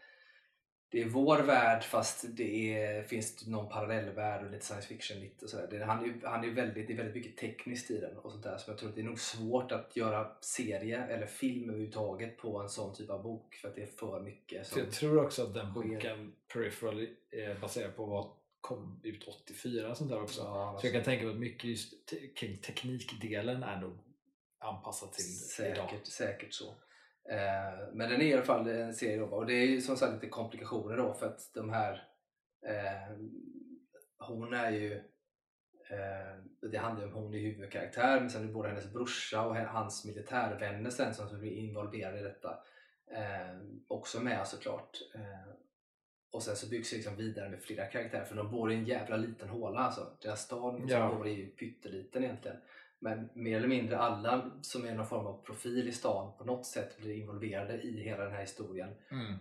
det är vår värld fast det är, finns någon parallellvärld och lite science fiction lite och sådär. Det, han är, han är väldigt, det är väldigt mycket tekniskt i den och sånt där så jag tror att det är nog svårt att göra serie eller film överhuvudtaget på en sån typ av bok för att det är för mycket. Så Som, jag tror också att den boken, Peripheral, är baserad på vad kom ut 84 och sånt där också. Ja, alltså, Så jag kan tänka mig att mycket just kring teknikdelen är nog anpassat till idag. Säkert, säkert så. Eh, men den är i alla fall en serie då, och det är ju som sagt lite komplikationer då för att de här eh, hon är ju eh, det handlar ju om hon är huvudkaraktär men sen är det både hennes brorsa och hans militärvänner sen som blir involverade i detta eh, också med såklart. Och sen så byggs det liksom vidare med flera karaktärer för de bor i en jävla liten håla alltså. Deras stad som Ja. bor är ju pytteliten egentligen. Men mer eller mindre alla som är någon form av profil i stan på något sätt blir involverade i hela den här historien. Mm.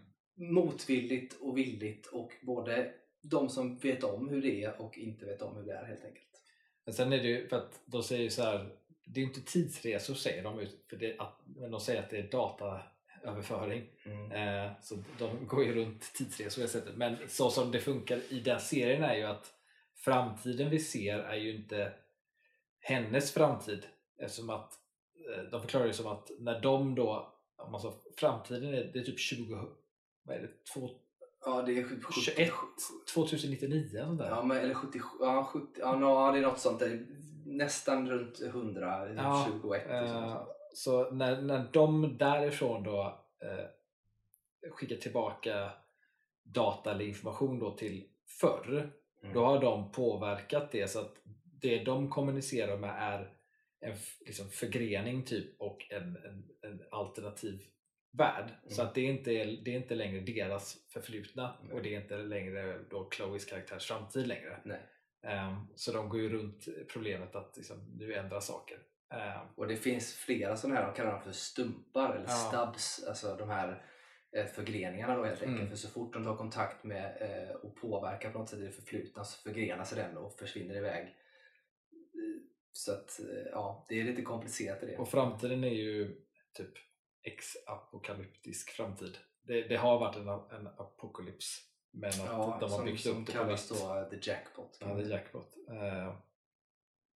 Motvilligt och villigt och både de som vet om hur det är och inte vet om hur det är helt enkelt. Men sen är det ju för att de säger så här, det är inte tidsresor säger de, ut- för det, att, men de säger att det är dataöverföring. Eh, så de går ju runt tidsresor det sättet. Men så som det funkar i den serien är ju att framtiden vi ser är ju inte hennes framtid. Eftersom att eh, de förklarar det som att när de då, om man sa, framtiden är, det är typ 20, vad är det, Två- Ja, det är 70, 21, 2099 sånt där. Ja, men, eller 77, ja, 70, ja, nå, det är något sånt där. Nästan runt 100, Ja, 21. och Eh, sånt. Så när, när de därifrån då eh, skickar tillbaka data eller information då till förr, Mm. då har de påverkat det så att det de kommunicerar med är en liksom förgrening typ och en, en, en alternativ värld. Så Mm. att det är, inte, det är inte längre deras förflutna Nej. och det är inte längre då Chloes karaktärs framtid längre. Ehm, så de går ju runt problemet att liksom, nu ändras saker. Ehm, Och det finns flera sådana här, de kallar dem för stumpar eller Ja. stubs, alltså de här eh, förgreningarna då helt enkelt. Mm. För så fort de tar kontakt med eh, och påverkar på något sätt i det förflutna så förgrenar sig den och försvinner iväg. Så att eh, ja, det är lite komplicerat i det. Och framtiden är ju typ ex-apokalyptisk framtid. Det, det har varit en, en apokalyps men att ja, de har som, byggt som upp det på kallas nytt. då eh, the jackpot. Ja, är jackpot.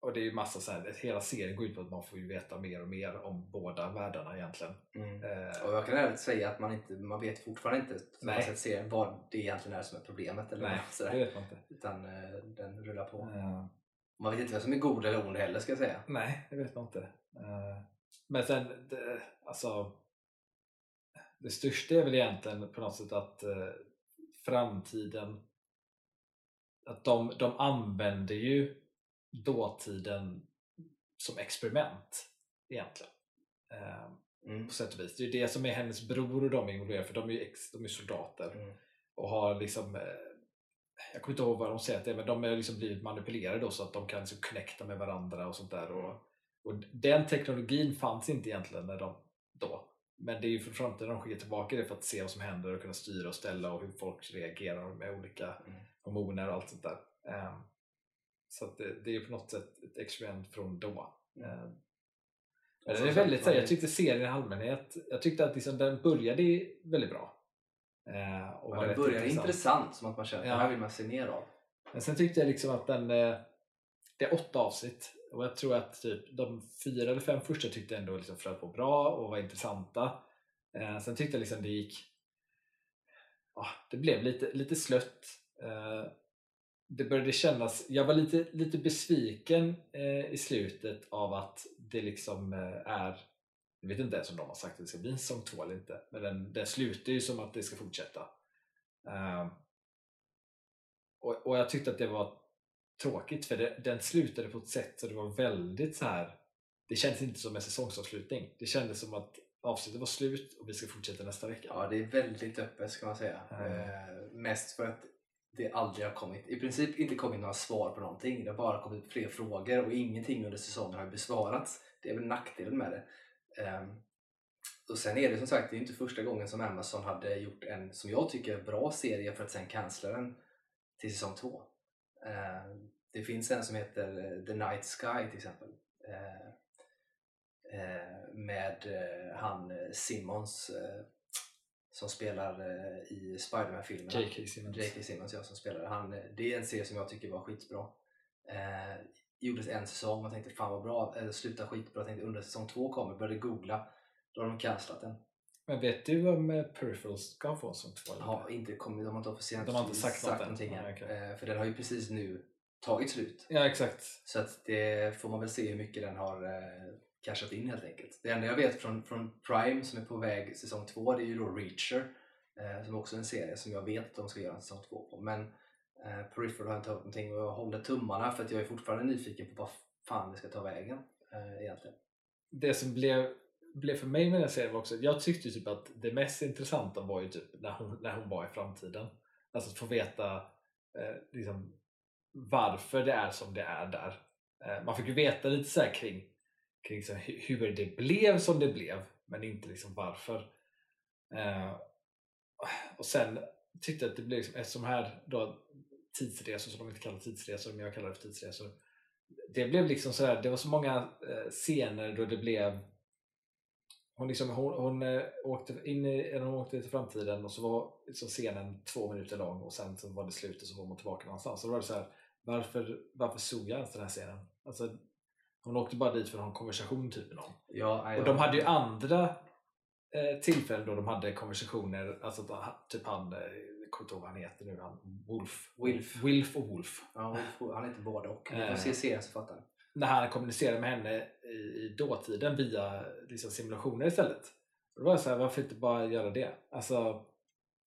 Och det är ju massa så här, hela serien går ut på att man får ju veta mer och mer om båda världarna egentligen. Mm. Eh, Och jag kan ärligt säga att man, inte, man vet fortfarande inte Nej. sett serien vad det egentligen är som är problemet. Eller nej, sådär. det vet man inte. Utan eh, den rullar på. Eh, Man vet inte vem som är god eller ond heller ska jag säga. Nej, det vet man inte. Eh, Men sen, det, alltså det största är väl egentligen på något sätt att eh, framtiden att de, de använder ju dåtiden som experiment egentligen. Eh, Mm. På sätt och vis. Det är det som är hennes bror och de är involverade för de är ju ex, de är soldater Mm. och har liksom eh, jag kommer inte ihåg vad de säger att det är, men de har liksom blivit manipulerade då så att de kan liksom connecta med varandra och sånt där. Och Och den teknologin fanns inte egentligen när de, då. Men det är ju för framtiden de skickar tillbaka det för att se vad som händer och kunna styra och ställa och hur folk reagerar med olika Mm. hormoner och allt sånt där. Ehm, så det, det är på något sätt ett experiment från då. Mm. Som den är väldigt, så jag tyckte serien i allmänhet, jag tyckte att liksom, den började väldigt bra. Ehm, och det rätt börjar intressant. intressant som att man känner att Ja. det här vill man se mer av. Men sen tyckte jag liksom att den, eh, det är åtta avsnitt och jag tror att typ de fyra eller fem första tyckte jag ändå liksom flöt på bra och var intressanta. Eh, sen tyckte jag liksom det gick, det blev lite, lite slött. Eh, det började kännas, jag var lite, lite besviken eh, i slutet av att det liksom eh, är jag vet inte ens om de har sagt att det ska bli en säsong två eller inte, men den, den slutar ju som att det ska fortsätta. Eh, och, och jag tyckte att det var tråkigt för det, den slutade på ett sätt så det var väldigt så här. Det kändes inte som en säsongsavslutning. Det kändes som att avsnittet var slut och vi ska fortsätta nästa vecka. Ja, det är väldigt öppet ska man säga. Mm. Eh, mest för att det aldrig har kommit, i princip inte kommit några svar på någonting. Det har bara kommit fler frågor och ingenting under säsongen har besvarats. Det är väl nackdelen med det. Um, och sen är det som sagt, det är inte första gången som Amazon hade gjort en, som jag tycker, bra serie för att sen cancella den till säsong två. Ehm, det finns en som heter eh, The Night Sky till exempel. Ehm, eh, med eh, han Simmons som spelar eh, i Spiderman-filmerna. J.K. Simmons. J.K. Simmons ja, som spelar. Han, eh, det är en serie som jag tycker var skitbra. Eh, gjordes en säsong och tänkte fan vad bra, eller sluta skitbra. Tänkte under säsong två kommer, började googla. Då har de cancelat den. Men vet du om eh, Peripheral ska få som två? eller Har inte? kommit, de har inte officiellt De har inte sagt något än. någonting än. Nej, okej. Eh, för den har ju precis nu tagit slut. Ja exakt. Så att det får man väl se hur mycket den har eh, cashat in helt enkelt. Det enda jag vet från, från Prime som är på väg säsong två det är ju då Reacher. Eh, som också är en serie som jag vet att de ska göra en säsong två på. Men eh, Peripheral har inte hört någonting och jag håller tummarna för att jag är fortfarande nyfiken på vad fan det ska ta vägen eh, egentligen. Det som blev, blev för mig med den serien var också, jag tyckte typ att det mest intressanta var ju typ när hon, när hon var i framtiden. Alltså att få veta eh, liksom, varför det är som det är där. Eh, man fick ju veta lite så här kring, kring så här, hur det blev som det blev men inte liksom varför. Eh, och sen tyckte jag att det blev, liksom, eftersom här då tidsresor som de inte kallar tidsresor men jag kallar det för tidsresor. Det blev liksom så här, det var så många eh, scener då det blev hon, liksom, hon, hon åkte in i, eller hon åkte till framtiden och så var liksom scenen två minuter lång och sen så var det slut och så var hon tillbaka någonstans. Så då var det så här, varför, varför såg jag ens den här scenen? Alltså, hon åkte bara dit för att ha en konversation typ med någon. Ja, Och de hade ju andra eh, tillfällen då de hade konversationer, alltså typ han, eh, kommer inte ihåg vad han heter nu, han, Wolf. Wilf. Wilf och Wolf. Ja, han heter båda och. Så fattar ni. när han kommunicerade med henne i, i dåtiden via liksom, simulationer istället. Och då var jag så här, varför inte bara göra det? Alltså,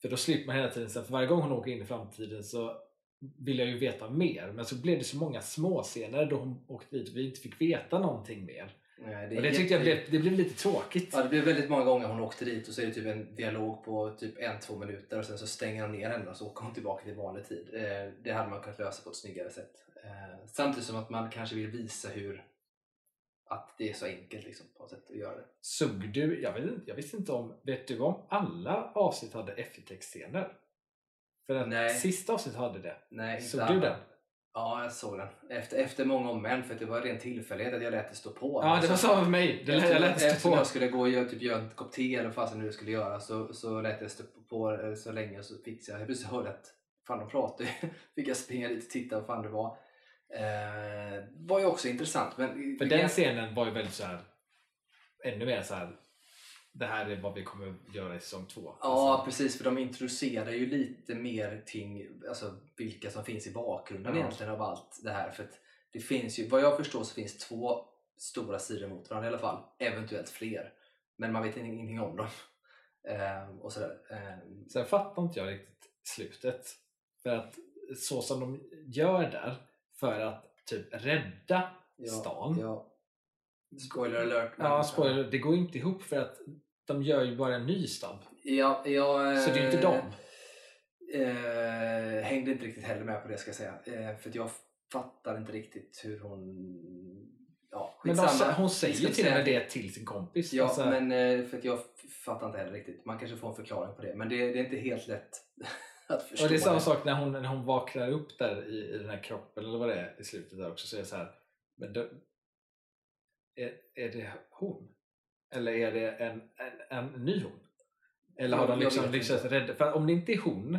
för då slipper man hela tiden, så för varje gång hon åker in i framtiden så vill jag ju veta mer. Men så blev det så många småscener då hon åkte dit och vi inte fick veta någonting mer. Nej, och det tyckte jag blev, det blev lite tråkigt. Ja, det blev väldigt många gånger hon åkte dit och så är det typ en dialog på typ en, två minuter och sen så stänger de ner henne och så åker hon tillbaka till vanlig tid. Eh, det hade man kunnat lösa på ett snyggare sätt. Eh, samtidigt som att man kanske vill visa hur att det är så enkelt liksom, på något sätt att göra det. Såg du, jag, vet inte, jag visste inte om, vet du om alla avsnitt hade eftertextscener? För att Nej. sista avsnittet hade det. Nej, Såg du den? Ja, jag såg den. Efter, efter många om men för det var en ren tillfällighet att jag lät det stå på. Ja, det var samma med mig. Det, jag lät det stå Eftersom på. jag skulle gå och göra, typ, göra en kopp te eller vad fasen nu skulle göra så, så lät jag stå på eh, så länge och så fick jag, jag plötsligt hörde att fan de pratar ju. Fick jag springa dit och titta vad fan det var. Eh, var ju också intressant. Men För den scenen var ju väldigt så här ännu mer så här. Det här är vad vi kommer göra i säsong två. Ja Alltså, precis, för de introducerar ju lite mer kring alltså, vilka som finns i bakgrunden Ja. egentligen av allt det här. För att det finns ju, vad jag förstår så finns två stora sidor mot varandra i alla fall. Eventuellt fler. Men man vet ingenting om dem. Ehm, och sådär. Ehm, Sen fattar inte jag riktigt slutet. För att så som de gör där för att typ rädda ja, stan. Ja. Spoiler alert. men- Ja, spoiler, det går inte ihop för att de gör ju bara en ny stab. Ja, jag, Så det är ju inte dem. Eh, hängde inte riktigt heller med på det ska jag säga. Eh, för jag fattar inte riktigt hur hon ja, Men hon ska säger till och med det till sin kompis. Ja, Alltså, men eh, för jag fattar inte heller riktigt. Man kanske får en förklaring på det. Men det, det är inte helt lätt att förstå. och det är samma det. sak när hon, när hon vaknar upp där i, i den här kroppen eller vad det är i slutet där också. Så är det så här, men då, är, är det hon? Eller är det en, en, en ny hon? Eller har Jag- de liksom lyckats rädda? För om det inte är hon,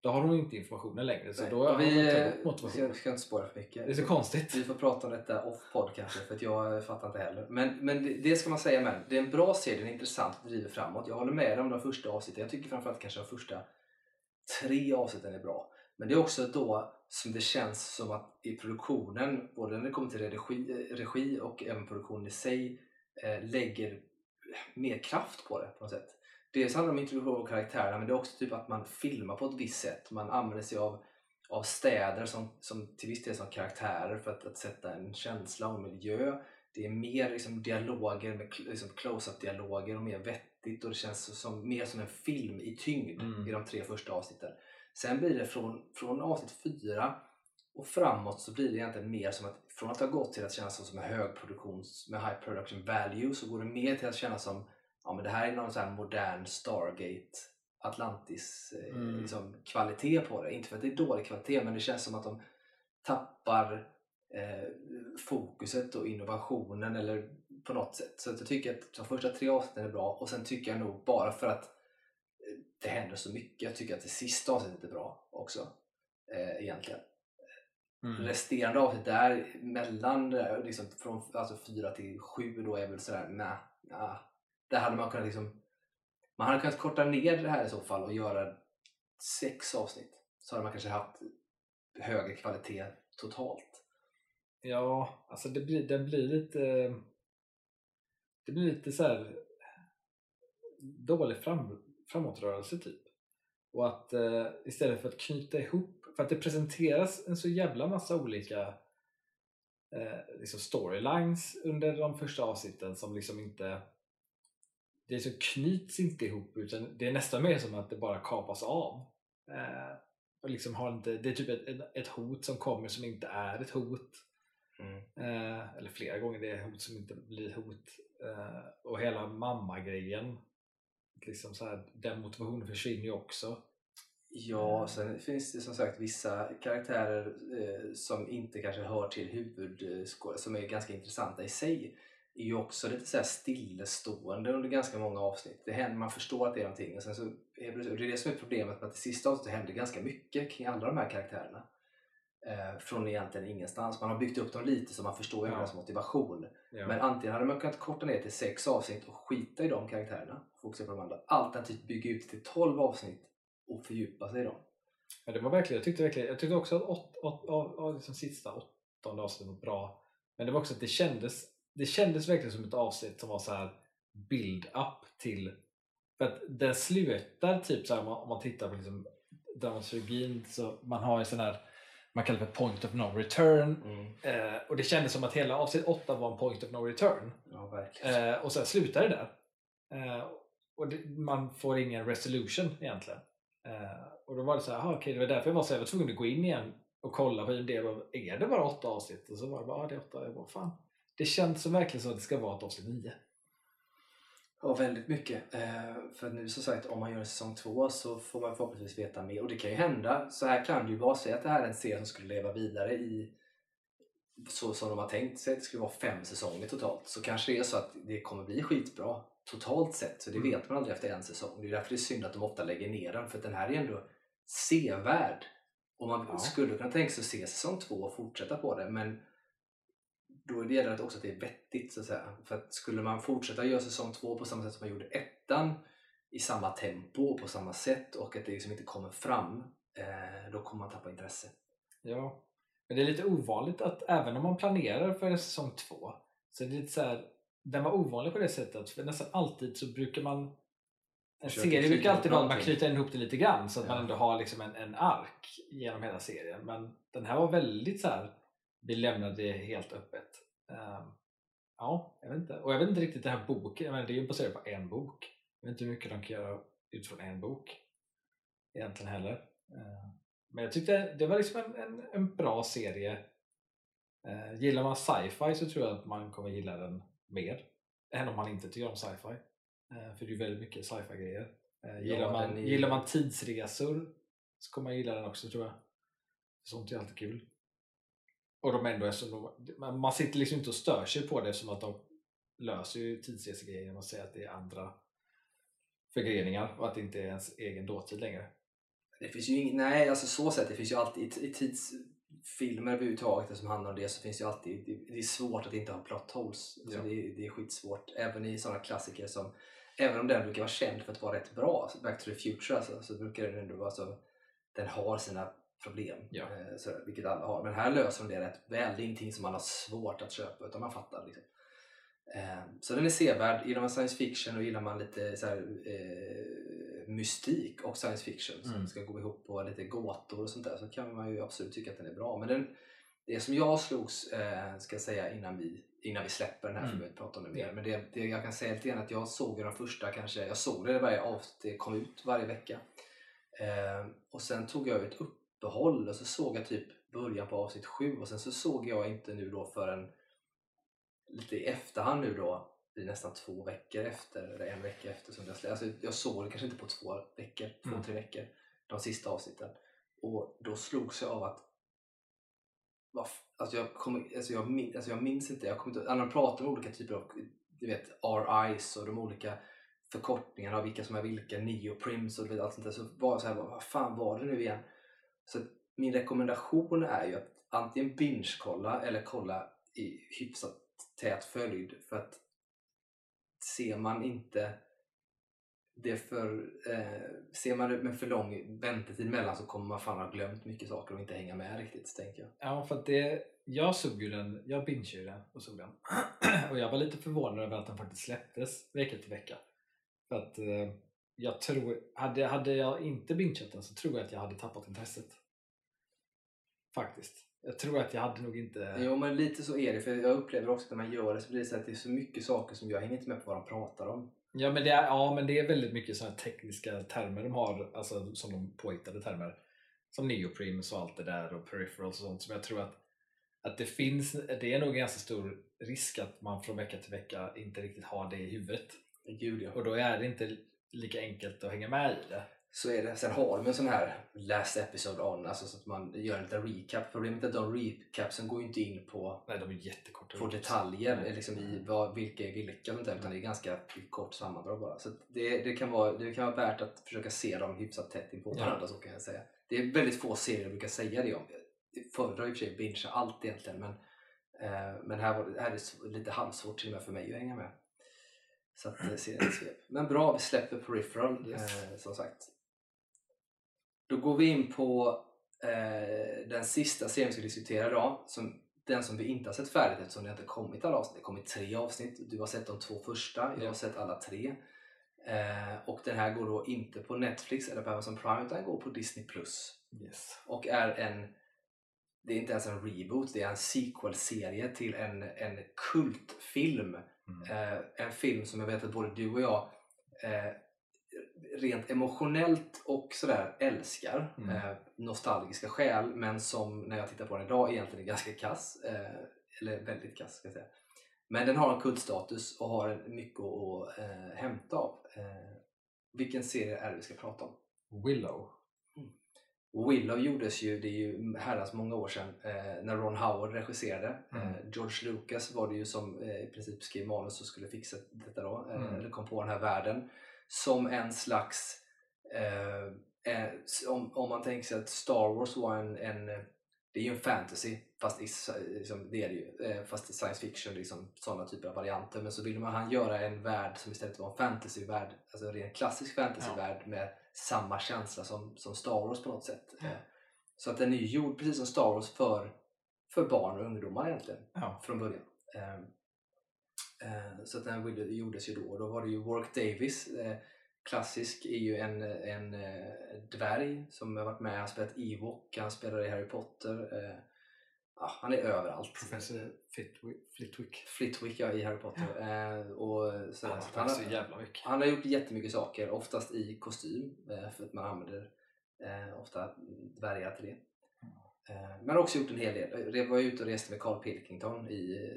då har hon inte informationen längre. Så Nej. då har vi, motivationen. jag ska inte spåra för mycket. Det är så konstigt. Vi får prata om detta off podd kanske för att jag fattar inte heller. Men, men det, det ska man säga med Det är en bra serie, den är intressant och driver framåt. Jag håller med om de första avsnitten. Jag tycker framförallt kanske de första tre avsnitten är bra. Men det är också då som det känns som att i produktionen, både när det kommer till regi, regi och även produktionen i sig, lägger mer kraft på det på något sätt. Dels handlar det om introduktion av karaktärerna men det är också typ att man filmar på ett visst sätt. Man använder sig av, av städer som, som till viss del som karaktärer för att, att sätta en känsla och miljö. Det är mer liksom, dialoger, med liksom, close-up dialoger och mer vettigt och det känns som, mer som en film i tyngd Mm. i de tre första avsnitten. Sen blir det från, från avsnitt fyra och framåt så blir det egentligen mer som att från att ha gått till att kännas som en högproduktions med high production value så går det mer till att kännas som ja, men det här är någon sån här modern Stargate Atlantis eh, Mm. liksom, kvalitet på det. Inte för att det är dålig kvalitet men det känns som att de tappar eh, fokuset och innovationen eller på något sätt. Så jag tycker att de första tre avsnitten är bra och sen tycker jag nog bara för att eh, det händer så mycket. Jag tycker att det sista avsnittet är bra också. Eh, egentligen. Mm. Resterande avsnitt där mellan liksom, från alltså, fyra till sju då är väl sådär nej, nah, Där hade man kunnat liksom man hade kunnat korta ner det här i så fall och göra sex avsnitt. Så hade man kanske haft högre kvalitet totalt. Ja, alltså det blir, det blir lite det blir lite så här dålig fram, framåtrörelse typ. Och att eh, istället för att knyta ihop, för att det presenteras en så jävla massa olika eh, liksom storylines under de första avsnitten som liksom inte det så knyts inte ihop utan det är nästan mer som att det bara kapas av. Eh, och liksom har inte, det är typ ett, ett, hot som kommer som inte är ett hot. Eh, eller flera gånger det är hot som inte blir hot. Eh, och hela mamma-grejen. Liksom så här, den motivationen försvinner ju också. Ja, sen finns det som sagt vissa karaktärer eh, som inte kanske hör till huvudskådespelare som är ganska intressanta i sig. är ju också lite så här stillestående under ganska många avsnitt. Det händer, man förstår att det är någonting och sen så är det, och det är det som är problemet med att det sista avsnittet händer ganska mycket kring alla de här karaktärerna. Eh, från egentligen ingenstans. Man har byggt upp dem lite så man förstår Ja. deras motivation. Ja. Men antingen hade man kunnat korta ner till sex avsnitt och skita i de karaktärerna och fokusera på de andra. Alternativt bygga ut till 12 avsnitt och fördjupa sig dem. Ja, det var verkligen, jag tyckte verkligen, jag tyckte också att åt, åt, av, av liksom sista åttonde avsnittet var bra. Men det var också att det kändes, det kändes verkligen som ett avsnitt som var så här build-up till för att den slutar typ så här, om, man, om man tittar på liksom dramaturgin så man har en sån här man kallar det för point of no return eh, och det kändes som att hela avsnitt 8 var en point of no return Ja, verkligen. eh, och sen slutar det där eh, och det, man får ingen resolution egentligen Eh, och då var det så här, aha, okej det var därför jag var så jag var tvungen att gå in igen och kolla på IMDb är det bara åtta avsnitt? och så var det bara, ja det är åtta, jag bara, fan det känns som verkligen så att det ska vara ett avsnitt nio Ja, väldigt mycket. Eh, för nu som sagt, om man gör en säsong två så får man förhoppningsvis veta mer. Och det kan ju hända. Så här kan det ju vara. Säg att det här är en serie som skulle leva vidare i så som de har tänkt sig att det skulle vara fem säsonger totalt. Så kanske det är så att det kommer bli skitbra totalt sett. Så det Mm. vet man aldrig efter en säsong. Det är därför det är synd att de ofta lägger ner den. För den här är ändå sevärd. Och man Ja. skulle kunna tänka sig att se säsong två och fortsätta på det. Men då gäller det också att det är vettigt så att säga. För att skulle man fortsätta göra säsong två på samma sätt som man gjorde ettan i samma tempo och på samma sätt och att det liksom inte kommer fram eh, då kommer man tappa intresse. Ja, men det är lite ovanligt att även om man planerar för säsong två så är det lite så här, den var ovanlig på det sättet för nästan alltid så brukar man en Försöker serie brukar alltid vara att man knyter ihop det lite grann så att man Ja. ändå har liksom en, en ark genom hela serien men den här var väldigt så här vi lämnade det helt öppet. Ehm, ja, jag vet inte. Och jag vet inte riktigt den här boken, menar, det är ju baserat på en bok. Jag vet inte hur mycket de kan göra utifrån en bok egentligen heller. Ehm, men jag tyckte det var liksom en, en, en bra serie Eh, gillar man sci-fi så tror jag att man kommer gilla den mer än om man inte tycker om sci-fi. Eh, för det är väldigt mycket sci-fi grejer. Eh, gillar, Ja, man, är- gillar man tidsresor så kommer man gilla den också tror jag. Sånt är alltid kul. Och de ändå, de, man- sitter liksom inte och stör sig på det eftersom att de löser ju tidsresegrejer genom att säga att det är andra förgreningar och att det inte är ens egen dåtid längre. Det finns ju ing- nej, alltså så sett, det finns ju alltid i, i tidsfilmer överhuvudtaget som handlar om det så finns ju alltid, det, det är svårt att inte ha plot holes. Alltså Ja. det, är- det är skitsvårt. Även i sådana klassiker som, även om den brukar vara känd för att vara rätt bra, alltså Back to the Future alltså, så brukar den ändå vara så, den har sina problem. Ja. Eh, så, vilket alla har. Men här löser de det rätt väl. Det är ingenting som man har svårt att köpa utan man fattar. Liksom. Eh, så den är sevärd. Gillar man science fiction och gillar man lite så här, eh, mystik och science fiction som Mm. ska gå ihop på lite gåtor och sånt där så kan man ju absolut tycka att den är bra. Men den, det som jag slogs, eh, ska jag säga innan vi, innan vi släpper den här Mm. för vi prata om det mer. Men det, det jag kan säga lite grann att jag såg de första kanske, jag såg det varje avsnitt det kom ut varje vecka. Eh, och sen tog jag ett uppehåll och så såg jag typ början på avsnitt sju och sen så såg jag inte nu då förrän lite i efterhand nu då det är nästan två veckor efter eller en vecka efter som jag. Alltså jag såg det kanske inte på två veckor, två, Mm. tre veckor de sista avsnitten. Och då slogs jag av att alltså jag, kommer, alltså jag, min, alltså jag minns inte, jag kommer inte, när de pratar om olika typer av du vet, RIs och de olika förkortningarna av vilka som är vilka, neoprims och allt sånt där. Så var jag så här, vad fan var det nu igen? Så min rekommendation är ju att antingen binge-kolla eller kolla i hyfsat tät följd för att ser man inte det för, eh, ser man det med för lång väntetid mellan så kommer man fan ha glömt mycket saker och inte hänga med riktigt tänker jag. Ja, för att det, jag såg ju den, jag bingeade ju den och såg den. och jag var lite förvånad över att den faktiskt släpptes vecka till vecka. För att eh, jag tror, hade, hade jag inte bingeat den så tror jag att jag hade tappat intresset. Faktiskt. Jag tror att jag hade nog inte... Jo men lite så är det för jag upplever också att när man gör det så blir det så att det är så mycket saker som jag hänger inte med på vad de pratar om. Ja men, det är, ja men det är väldigt mycket sådana tekniska termer de har, alltså som de påhittade termer. Som neoprims och allt det där och peripherals och sånt som jag tror att, att det finns, det är nog en ganska stor risk att man från vecka till vecka inte riktigt har det i huvudet. Gud ja. Och då är det inte lika enkelt att hänga med i det. Så är det. Sen har de en sån här last episode on, alltså så att man gör en liten recap. Problemet är att de recapsen går ju inte in på, Nej, de är jättekorta. på detaljer Nej. liksom i vad, vilka är vilka och sånt där, utan det är ganska kort sammandrag bara. Så att det, det, kan vara, det kan vara värt att försöka se dem hyfsat tätt in på Ja. varandra så kan jag säga. Det är väldigt få serier jag brukar säga det om. Jag föredrar i och för sig bingea allt egentligen men, eh, men här, var, här är det lite halvsvårt till och med för mig att hänga med. Så att eh, serien är svep. Men bra, vi släpper Peripheral Yes. eh, som sagt. Då går vi in på eh, den sista serien vi ska diskutera idag. Som, den som vi inte har sett färdigt eftersom det inte kommit alla avsnitt. Det har kommit tre avsnitt. Du har sett de två första, jag har sett alla tre. Eh, och den här går då inte på Netflix eller på Amazon Prime utan går på Disney+. Plus Yes. och är en det är inte ens en reboot, det är en sequel-serie till en, en kultfilm. Mm. Eh, en film som jag vet att både du och jag eh, rent emotionellt och sådär älskar. Mm. Eh, nostalgiska skäl, men som när jag tittar på den idag egentligen är ganska kass. Eh, eller väldigt kass ska jag säga. Men den har en kultstatus och har mycket att eh, hämta av. Eh, vilken serie är det vi ska prata om? Willow. Willow gjordes ju, det är ju herrans många år sedan, eh, när Ron Howard regisserade. Mm. Eh, George Lucas var det ju som eh, i princip skrev manus och skulle fixa detta då, eh, Mm. eller kom på den här världen. Som en slags, eh, eh, om, om man tänker sig att Star Wars var en, en det är ju en fantasy, fast i, liksom, det är det ju, eh, fast i science fiction, liksom, sådana typer av varianter. Men så ville man han göra en värld som istället var en fantasyvärld, alltså en ren klassisk fantasyvärld med samma känsla som, som Star Wars på något sätt. Ja. Eh, Så att den är ju gjord precis som Star Wars för, för barn och ungdomar egentligen, Ja. från början. Eh, Så att den gjordes ju då, och då var det ju Warwick Davis, eh, klassisk, är ju en, en eh, dvärg som har varit med, han spelat Ewok, han spelar i Harry Potter. Ja, han är överallt. Professor Flitwick. Flitwick. Flitwick ja, i Harry Potter. Eh, och sådär. Han Så har att så han, jävla mycket. han har gjort jättemycket saker, oftast i kostym, för att man använder ofta dvärgar till det. Eh, men har också gjort en hel del. Jag var ute och reste med Carl Pilkington i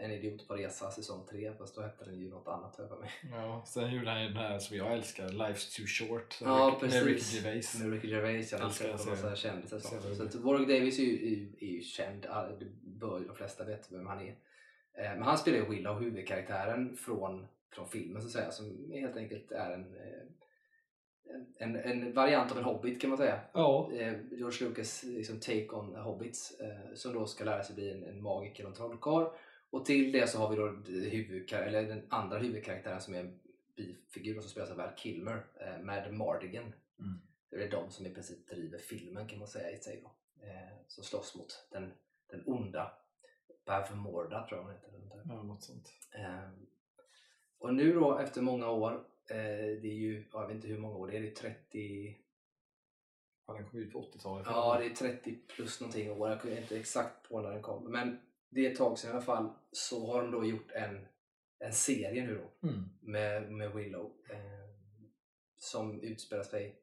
En idiot på resa säsong 3 fast då hette den ju något annat har jag för mig. Ja, sen gjorde han ju den här som jag älskar, Life's Too Short Ja, med. Ricky Gervais. Med Ricky Gervais, jag Älskar serien. massa kändisar. Så, så att Warwick Davis är ju, är ju, är ju känd, det bör ju de flesta veta vem han är. Eh, Men han spelar ju Willow, huvudkaraktären från, från filmen så att säga, som helt enkelt är en, eh, en, en variant av en hobbit kan man säga. Ja, Eh, George Lucas liksom, take on hobbits eh, som då ska lära sig bli en, en magiker och trollkarl. Och till det så har vi då huvudkar- eller den andra huvudkaraktären som är en bifigur som spelas av Val Kilmer, eh, Mad Mardigan. Mm. Det är de som i princip driver filmen kan man säga i sig då. Eh, som slåss mot den, den onda Bavmorda tror jag hon heter. ja något sånt. Eh, och nu då efter många år, eh, det är ju, ja, jag vet inte hur många år det är, det är 30 Ja, den kom ut på 80-talet. Ja, det är 30 plus någonting år. Jag kommer inte exakt på när den kom. Men det är ett tag sedan i alla fall. Så har de då gjort en, en serie nu då Mm. med, med Willow. Eh, som utspelar sig...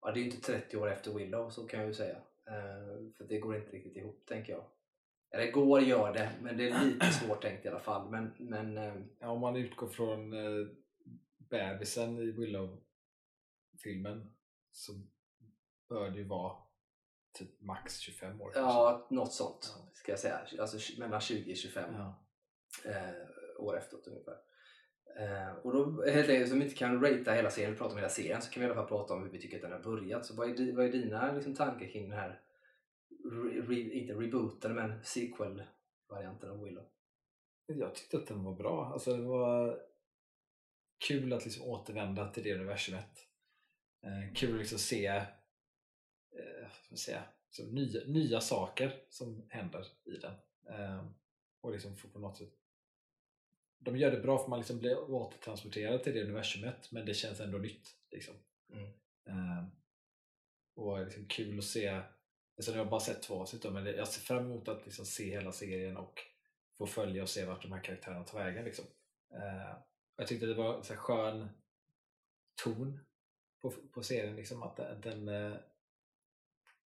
Ja, det är ju inte 30 år efter Willow, så kan jag ju säga. Eh, för det går inte riktigt ihop, tänker jag. Eller går gör det, men det är lite svårt tänkt i alla fall. Men, men eh, Ja, om man utgår från eh, bebisen i Willow-filmen så bör det ju vara typ max 25 år. ja, något sånt Ja. ska jag säga. Alltså mellan 20 och 25. kanske. Ja. eh, år efteråt ungefär. Eh, och då helt enkelt, som vi inte kan ratea hela serien, prata om hela serien, så kan vi i alla fall prata om hur vi tycker att den har börjat. Så vad är, vad är dina liksom, tankar kring den här, re, re, inte rebooten, men sequel-varianten av Willow? Jag tyckte att den var bra. Alltså, det var kul att liksom återvända till det universumet. Eh, kul att liksom se ska säga, så nya, nya saker som händer i den. Eh, och liksom få på något sätt de gör det bra för man liksom blir återtransporterad till det universumet men det känns ändå nytt. Liksom. Mm. Eh, och liksom kul att se alltså jag har bara sett två avsnitt men jag ser fram emot att liksom se hela serien och få följa och se vart de här karaktärerna tar vägen. Liksom. Eh, jag tyckte det var en skön ton på, på serien. Liksom, att den, den, eh,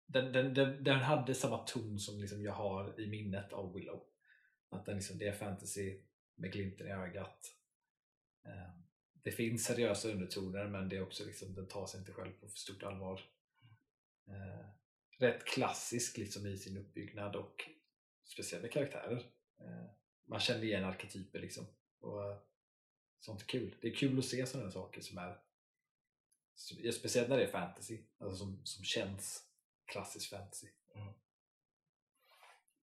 den, den, den, den hade samma ton som liksom jag har i minnet av Willow. Att den liksom, det är fantasy med glimten i ögat. Eh, det finns seriösa undertoner men det är också liksom, den tar sig inte själv på för stort allvar. Eh, rätt klassisk liksom, i sin uppbyggnad och speciellt med karaktärer. Eh, man känner igen arketyper liksom. Och, sånt är kul. Det är kul att se sådana saker som är speciellt när det är fantasy, alltså som, som känns klassisk fantasy. Mm.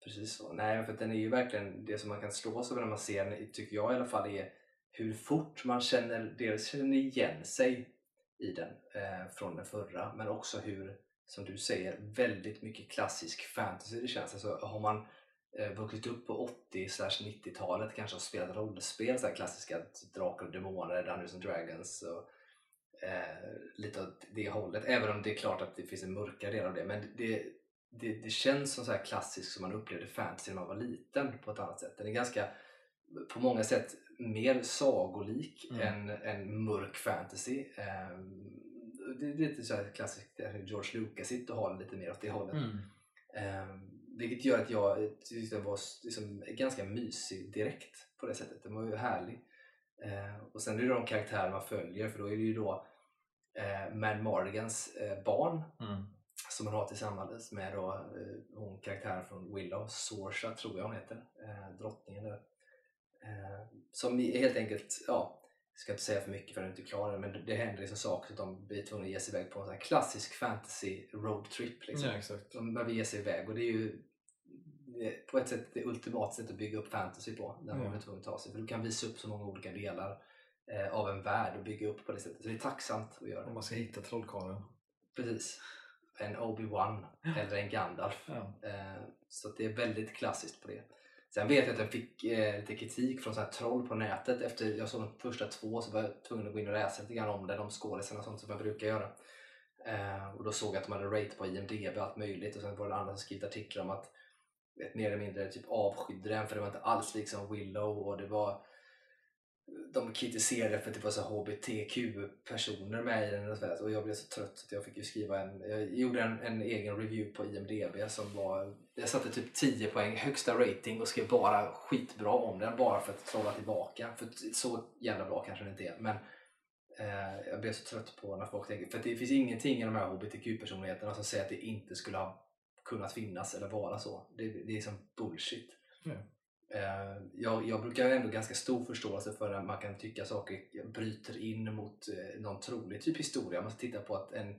Precis så. Nej, för den är ju verkligen det som man kan slås över när man ser den, tycker jag i alla fall, är hur fort man känner, dels känner igen sig i den eh, från den förra, men också hur, som du säger, väldigt mycket klassisk fantasy det känns. Alltså, har man eh, vuxit upp på 80-90-talet kanske och spelat rollspel, så här klassiska Drakar och Demoner, Dungeons and Dragons och eh, lite åt det hållet. Även om det är klart att det finns en mörkare del av det. Men det, det, det känns som så här klassiskt som man upplevde fantasy när man var liten på ett annat sätt. Den är ganska, på många sätt, mer sagolik Mm. än, än mörk fantasy. Eh, det är lite så här klassiskt George Lucas sitter och har lite mer åt det hållet. Eh, vilket gör att jag tyckte den var liksom ganska mysig direkt på det sättet. Den var ju härlig. Eh, och sen är det de karaktärer man följer för då är det ju då eh, Mad Mardigans eh, barn Mm. som man har tillsammans med då, eh, hon karaktären från Willow, Sorsha tror jag hon heter, eh, drottningen där. Eh, som helt enkelt, ja, ska inte säga för mycket för den är inte klar än, men det, det händer liksom saker så att de blir tvungna att ge sig iväg på en sån klassisk fantasy roadtrip. Liksom. Ja, exakt. De behöver ge sig iväg och det är ju på ett sätt det ultimata sättet att bygga upp fantasy på. När man Ja. är tvungen att ta sig. För du kan visa upp så många olika delar av en värld och bygga upp på det sättet. Så det är tacksamt att göra Om man ska hitta trollkarlen. Precis. En Obi-Wan eller en Gandalf. Ja. Eh, så det är väldigt klassiskt på det. Sen vet jag att jag fick eh, lite kritik från så här troll på nätet. Efter jag såg de första två så var jag tvungen att gå in och läsa lite grann om det, de skådisarna och sånt som jag brukar göra. Eh, och då såg jag att de hade rate på IMDB och allt möjligt och sen var det andra som skrivit artiklar om att mer eller mindre typ avskydde den för det var inte alls liksom Willow och det var de kritiserade för att det var så HBTQ-personer med i den och, och jag blev så trött så jag fick ju skriva en, jag gjorde en, en egen review på IMDB som var, jag satte typ 10 poäng högsta rating och skrev bara skitbra om den bara för att trolla tillbaka. För så jävla bra kanske den inte är. Men eh, jag blev så trött på när folk tänker, för det finns ingenting i de här HBTQ-personligheterna som säger att det inte skulle ha kunnat finnas eller vara så. Det, det är som bullshit. Mm. Eh, jag, jag brukar ändå ganska stor förståelse för att man kan tycka saker bryter in mot eh, någon trolig typ historia. Man ska titta på att en,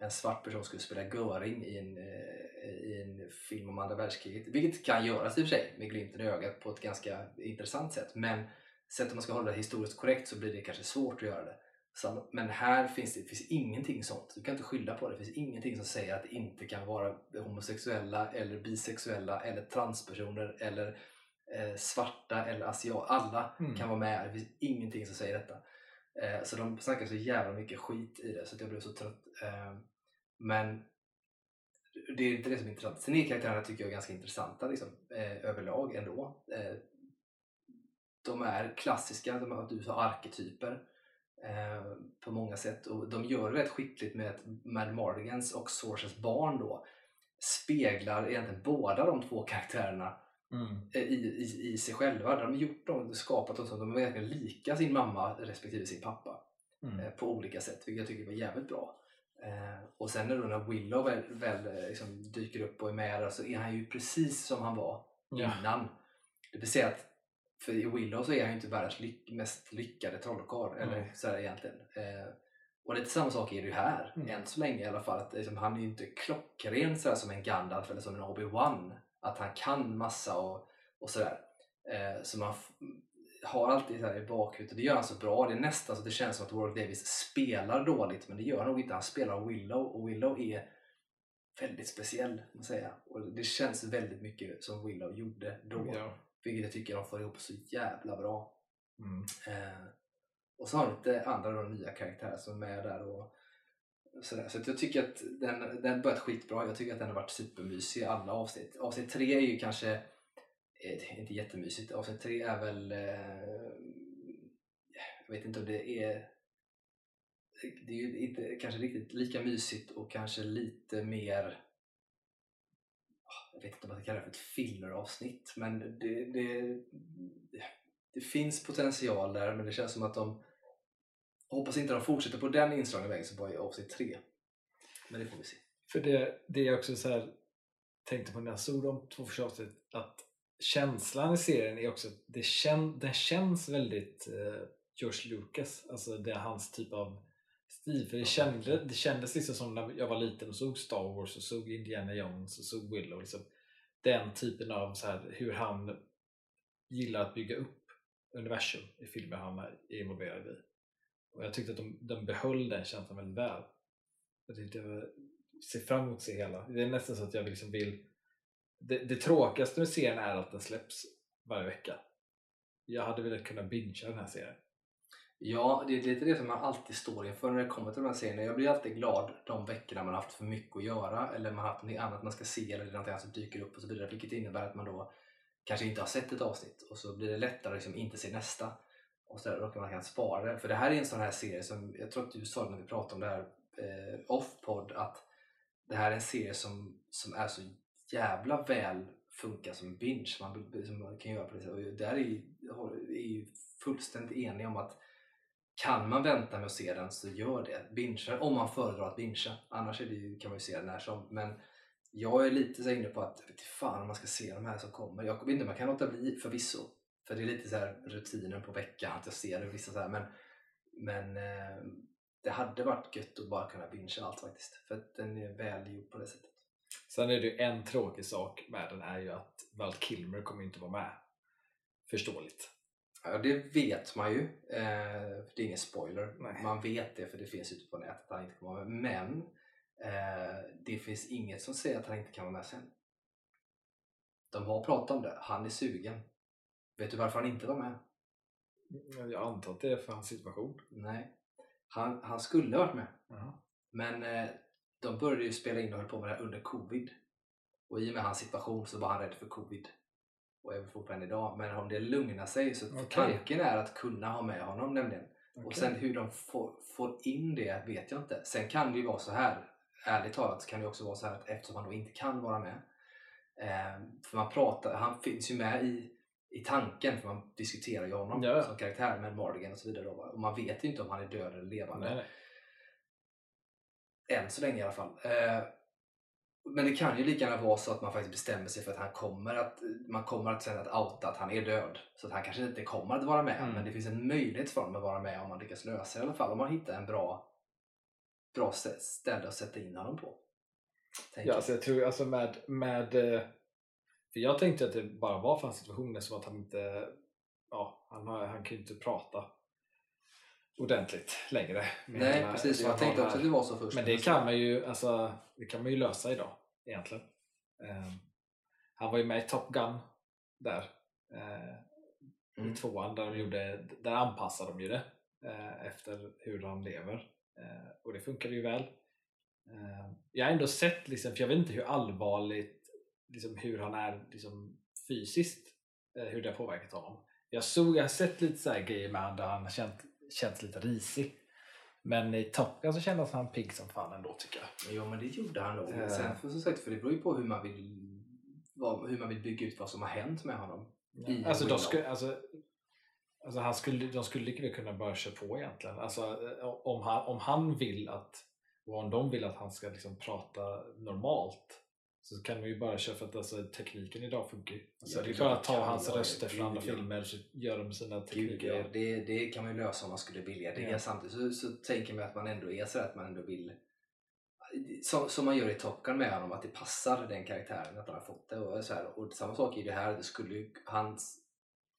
en svart person skulle spela Göring i en, eh, i en film om andra världskriget. Vilket kan göras i och för sig med glimten i ögat på ett ganska intressant sätt. Men sett om man ska hålla det historiskt korrekt så blir det kanske svårt att göra det. Så, men här finns det finns ingenting sånt. Du kan inte skylla på det. Det finns ingenting som säger att det inte kan vara homosexuella eller bisexuella eller transpersoner eller eh, svarta eller asiater. Alla Mm. kan vara med. Det finns ingenting som säger detta. Eh, så de snackar så jävla mycket skit i det så att jag blev så trött. Eh, men det är inte det som är intressant. Sen är karaktärerna tycker jag är ganska intressanta liksom, överlag ändå. De är klassiska, de har, du sa arketyper på många sätt och de gör det rätt skickligt med att Mad Mardigans och Sources barn då speglar egentligen båda de två karaktärerna Mm. eh, i, i, i sig själva. De har gjort dem, skapat dem så att de är verkligen lika sin mamma respektive sin pappa Mm. eh, på olika sätt, vilket jag tycker var jävligt bra. Eh, och sen när, då när Willow väl, väl liksom dyker upp och är med där så är han ju precis som han var innan. Det vill säga att för i Willow så är han ju inte världens lyck, mest lyckade trollkarl, eller Mm. sådär egentligen. Eh, och lite samma sak är det ju här, Mm. än så länge i alla fall. Att, liksom, han är ju inte klockren sådär som en Gandalf eller som en Obi-Wan. Att han kan massa och, och sådär. Eh, så man har alltid här i bakhuvudet, och det gör han så bra. Det är nästan så det känns som att Warwick Davis spelar dåligt, men det gör han nog inte. Han spelar Willow och Willow är väldigt speciell, jag säga. Och det känns väldigt mycket som Willow gjorde då. Ja. Vilket jag tycker de får ihop så jävla bra. Mm. Eh, och så har vi lite andra då, nya karaktärer som är med där. Och, så. Så att jag tycker att den, den börjat skitbra. Jag tycker att den har varit supermysig i alla avsnitt. Avsnitt tre är ju kanske eh, inte jättemysigt. Avsnitt tre är väl... Eh, jag vet inte om det är... Det är ju inte kanske riktigt lika mysigt och kanske lite mer ah, jag vet inte om man ska kalla det för ett filleravsnitt men det, det, det finns potential där men det känns som att de hoppas inte de fortsätter på den inslagna vägen som var i avsnitt 3 men det får vi se För det, det jag också så här, tänkte på när jag såg de två första avsnitt att känslan i serien är också det kän, den känns väldigt eh, George Lucas, alltså det är hans typ av stil. För det, kände, det kändes liksom som när jag var liten och såg Star Wars och såg Indiana Jones och såg Willow. Liksom, den typen av så här, hur han gillar att bygga upp universum i filmer han är involverad i. Och jag tyckte att de, de behöll den känslan väldigt väl. Jag tyckte jag ser fram emot att se hela. Det är nästan så att jag liksom vill... Det, det tråkigaste med serien är att den släpps varje vecka. Jag hade velat kunna bingea den här serien. Ja, det är lite det som man alltid står inför när det kommer till de här serierna. Jag blir alltid glad de veckorna man har haft för mycket att göra eller man har haft något annat man ska se eller något annat som dyker upp och så vidare. Vilket innebär att man då kanske inte har sett ett avsnitt och så blir det lättare att liksom inte se nästa. Och så där, man kan spara det. För det här är en sån här serie som, jag tror att du sa när vi pratade om det här eh, off-podd, att det här är en serie som, som är så jävla väl funkar som binge. Man, som man kan göra på det sättet. Och där är ju, är ju fullständigt enig om att kan man vänta med att se den så gör det. Bingea, om man föredrar att bingea. Annars är det ju, kan man ju se den när som. Men jag är lite så inne på att, jag fan om man ska se de här som kommer. Jag vet inte, man kan låta bli förvisso. För det är lite så här rutinen på veckan att jag ser det. Vissa så här, men men eh, det hade varit gött att bara kunna bingea allt faktiskt. För att den är väl gjord på det sättet. Sen är det ju en tråkig sak med den är ju att Val Kilmer kommer inte vara med. Förståeligt. Ja, det vet man ju. Eh, det är ingen spoiler. Nej. Man vet det för det finns ute på nätet att han inte kommer vara med. Men eh, det finns inget som säger att han inte kan vara med sen. De har pratat om det. Han är sugen. Vet du varför han inte var med? Jag antar att det är för hans situation. Nej. Han, han skulle ha varit med. Jaha. Men eh, de började ju spela in och höll på med det här under covid. Och i och med hans situation så var han rädd för covid. och väl fortfarande idag. Men om det lugnar sig så Okej. tanken är att kunna ha med honom nämligen. Och Okej. sen hur de får, får in det vet jag inte. Sen kan det ju vara så här, ärligt talat kan det också vara så här att eftersom han då inte kan vara med. Eh, för man pratar, han finns ju med i, i tanken för man diskuterar ju honom Ja, som karaktär med Morgan och så vidare. Och man vet ju inte om han är död eller levande. Nej. Än så länge i alla fall. Eh, men det kan ju lika gärna vara så att man faktiskt bestämmer sig för att han kommer att, man kommer att sen att outa att han är död. Så att han kanske inte kommer att vara med. Mm. Men det finns en möjlighet för honom att vara med om man lyckas lösa det i alla fall. Om man hittar en bra, bra stä- ställe att sätta in honom på. Ja, jag. alltså jag tror alltså med, med eh, för jag tänkte att det bara var för hans situation som att han inte ja, han, han kan ju inte prata ordentligt längre. Nej hela- precis, jag tänkte också här- att det var så först. Men det kan man ju, alltså, det kan man ju lösa idag egentligen. Ehm, han var ju med i Top Gun där. eh, Mm. I tvåan där, de gjorde, där anpassade de ju det eh, efter hur han lever. Eh, och det funkade ju väl. Eh, jag har ändå sett, liksom, för jag vet inte hur allvarligt, liksom, hur han är liksom, fysiskt, eh, hur det har påverkat honom. Jag, såg, jag har sett lite så här grejer med honom där han känt, känts lite risig. Men i Top Gun så kändes han pigg som fan ändå tycker jag. Jo men det gjorde han nog. Men Sen för, som sagt, för det beror ju på hur man vill vad, hur man vill bygga ut vad som har hänt med honom. I Alltså, de skulle, alltså, alltså han skulle, de skulle lika väl kunna börja köra på egentligen. Alltså, eh, om, han, om han vill att, och om de vill att han ska liksom prata normalt så kan de ju bara köra för att alltså, tekniken idag funkar. Alltså, Ja, det är bara att ta hans röster från andra filmer så gör de sina tekniker. ja, det, det kan man ju lösa om man skulle vilja det. Ja. Samtidigt så, så tänker man att man ändå är så att man ändå vill som, som man gör i Top Gun med honom, att det passar den karaktären, att han har fått det. Och, så här. och samma sak i det här, det skulle ju, hans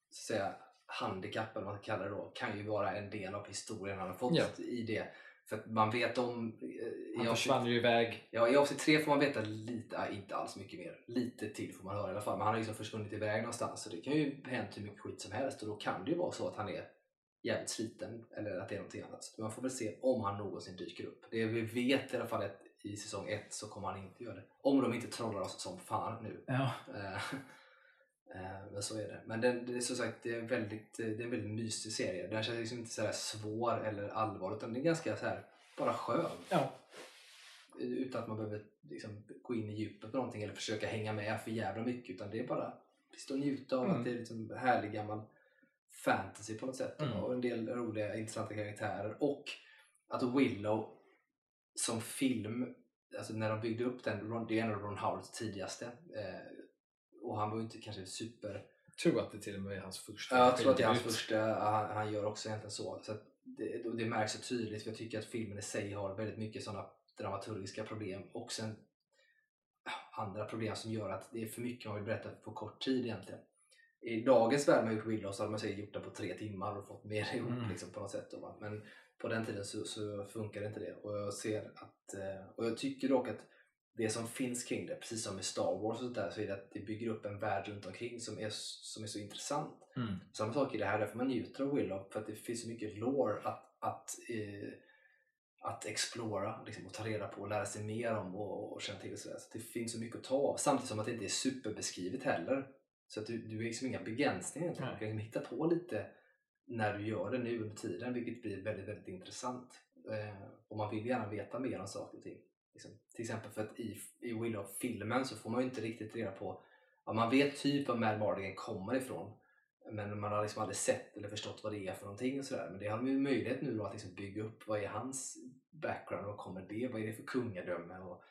så att säga, handikapp, eller vad man ska kalla det då, kan ju vara en del av historien han har fått Ja. i det. För att man vet om... eh, i Han avsnitt- försvann ju iväg. Ja, i avsnitt tre får man veta lite, inte alls mycket mer. Lite till får man höra i alla fall. Men han har liksom försvunnit iväg någonstans. Så det kan ju hänt hur mycket skit som helst. Och då kan det ju vara så att han är jävligt sliten. Eller att det är någonting annat. Så man får väl se om han någonsin dyker upp. Det vi vet i alla fall är att i säsong ett så kommer han inte göra det. Om de inte trollar oss som fan nu. Ja. Eh, eh, Men så är det. Men det, det är som sagt det är, väldigt, det är en väldigt mysig serie. Den känns liksom inte så här svår eller allvarlig utan det är ganska så här bara skön ja. utan att man behöver liksom gå in i djupet på någonting eller försöka hänga med för jävla mycket utan det är bara att njuta av Mm. att det är liksom härlig gammal fantasy på något sätt Mm. och en del roliga intressanta karaktärer och att Willow som film, alltså när de byggde upp den, det är en av Ron Howards tidigaste eh, och han var ju inte kanske super Jag tror att det till och med är hans första Ja, jag tror att det är hans första, han, han gör också egentligen så. så det, det märks så tydligt för jag tycker att filmen i sig har väldigt mycket sådana dramaturgiska problem och sen andra problem som gör att det är för mycket man vill berätta på kort tid egentligen. I dagens värld man gjort Willow så hade man säkert gjort det på tre timmar och fått mer ihop Mm. liksom, på något sätt. Då? Men på den tiden så, så funkar inte det och jag ser att, eh, och jag tycker dock att det som finns kring det, precis som med Star Wars och sånt där, så är det att det bygger upp en värld runt omkring som är, som är så intressant. Mm. Samma sak i det här, därför man njuter av Willow för att det finns så mycket lore att, att, eh, att explora liksom, och ta reda på och lära sig mer om och, och känna till. och Så, så det finns så mycket att ta av samtidigt som att det inte är superbeskrivet heller. Så att du, du har liksom inga begränsningar. Du kan liksom hitta på lite när du gör det nu under tiden vilket blir väldigt, väldigt intressant. Eh, och man vill gärna veta mer om saker och ting. Liksom. Till exempel för att i, i Willow-filmen så får man ju inte riktigt reda på ja, man vet typ var Mad Mardigan kommer ifrån men man har liksom aldrig sett eller förstått vad det är för någonting och sådär. Men det har vi ju möjlighet nu då att liksom bygga upp. Vad är hans background? Vad kommer det? Vad är det för kungadöme? Och,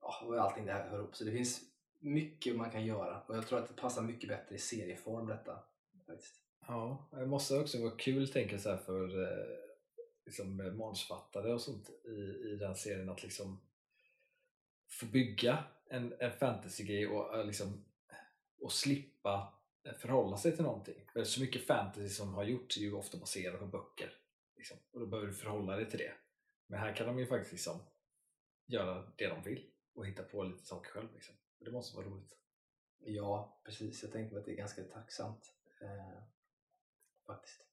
ja, och allting det här hör ihop. Så det finns mycket man kan göra och jag tror att det passar mycket bättre i serieform detta. Faktiskt. Ja, det måste också vara kul tänker jag för eh, liksom, eh, manusfattare manusförfattare och sånt i, i den serien att liksom få bygga en, en fantasy-grej och, eh, liksom, och slippa eh, förhålla sig till någonting. För så mycket fantasy som har gjorts är ju ofta baserat på böcker. Liksom, och då behöver du förhålla dig till det. Men här kan de ju faktiskt liksom göra det de vill och hitta på lite saker själv. Liksom. Och det måste vara roligt. Ja, precis. Jag tänker att det är ganska tacksamt. Eh, faktiskt.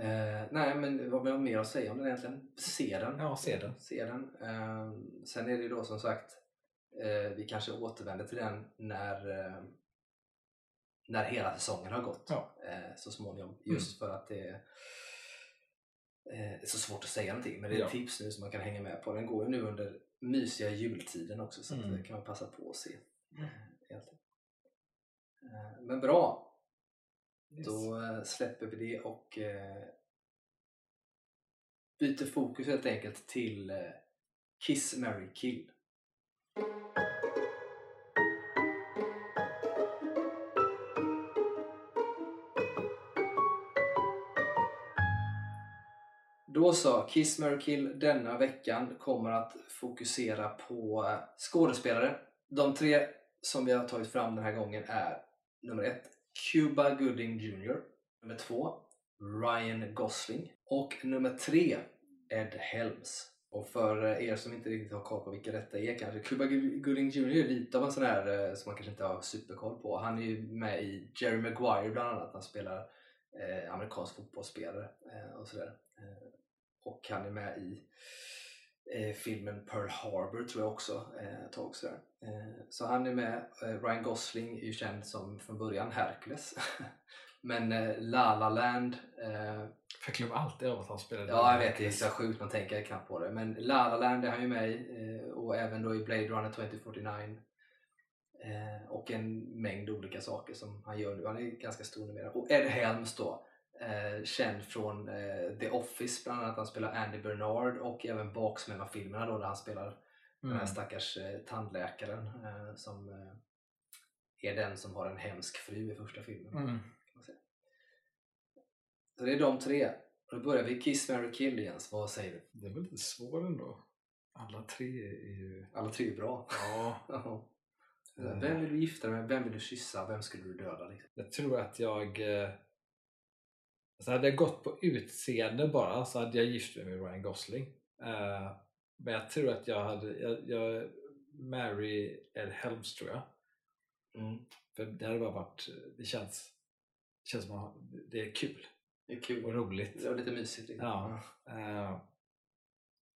Eh, nej, men vad jag mer att säga om den egentligen? Se den. Ja, se den. se den. Eh, sen är det ju då som sagt, eh, vi kanske återvänder till den när, eh, när hela säsongen har gått Ja. eh, så småningom. Just för att det är, eh, är så svårt att säga någonting. Men det är Ja. tips nu som man kan hänga med på. Den går ju nu under mysiga jultiden också så Mm. det kan man passa på att se. Eh, Men bra, Yes. då eh, släpper vi det och eh, byter fokus helt enkelt till eh, Kiss, Mary Kill. Då så, Kiss, Mary Kill denna veckan kommer att fokusera på skådespelare. De tre som vi har tagit fram den här gången är nummer ett, Cuba Gooding Jr. Nummer två, Ryan Gosling. Och nummer tre, Ed Helms. Och för eh, er som inte riktigt har koll på vilka detta är kanske, Cuba Gooding Jr är lite av en sån här eh, som man kanske inte har superkoll på. Han är ju med i Jerry Maguire bland annat, han spelar eh, amerikansk fotbollsspelare eh, och sådär. Eh, och han är med i eh, filmen Pearl Harbor tror jag också eh, ett tag sådär. Eh, så han är med. Eh, Ryan Gosling är ju känd som från början Hercules. Men eh, La La Land eh, Jag glömmer alltid av att han spelade Ja, jag vet. Det är så sjukt, man tänker knappt på det. Men La La Land är han ju med i eh, och även då i Blade Runner 2049. Eh, och en mängd olika saker som han gör nu. Han är ganska stor numera. Och Ed Helms då, eh, känd från eh, The Office bland annat. Han spelar Andy Bernard och även Baksmällan-filmerna då där han spelar den här Mm. stackars eh, tandläkaren eh, som eh, är den som har en hemsk fru i första filmen. Mm. Så det är de tre. Då börjar vi Kiss, Mary Kill Jens. Vad säger du? Det är väl lite svårt ändå. Alla tre är ju... Alla tre är bra. Ja, Ja. Eh. Vem vill du gifta dig med? Vem vill du kyssa? Vem skulle du döda? Liksom? jag tror att jag... eh, Så hade jag gått på utseende bara så hade jag gift mig med Ryan Gosling. Eh, Men jag tror att jag hade... Jag, jag Mary Ed Helms tror jag. Mm. För det hade bara varit... Det känns... Det känns som att det är kul Det är kul. och roligt. Det var lite mysigt. Liksom. Ja. Eh,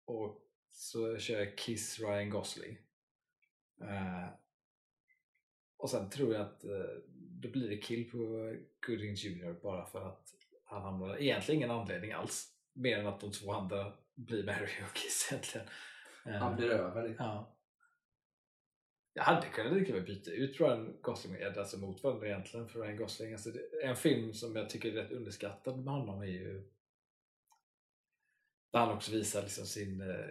och så kör jag Kiss Ryan Gosling. Eh, och sen tror jag att då blir det kill på Gooding Jr bara för att han hamnar egentligen ingen anledning alls. Mer än att de två andra blir Mary och Kiss egentligen. Eh, Han blir över. Liksom. ja. Jag hade kunnat lika väl byta ut Ryan Gosling och Ed alltså mot varandra egentligen för Ryan Gosling. Alltså en film som jag tycker är rätt underskattad med honom är ju där han också visar liksom sin, eh,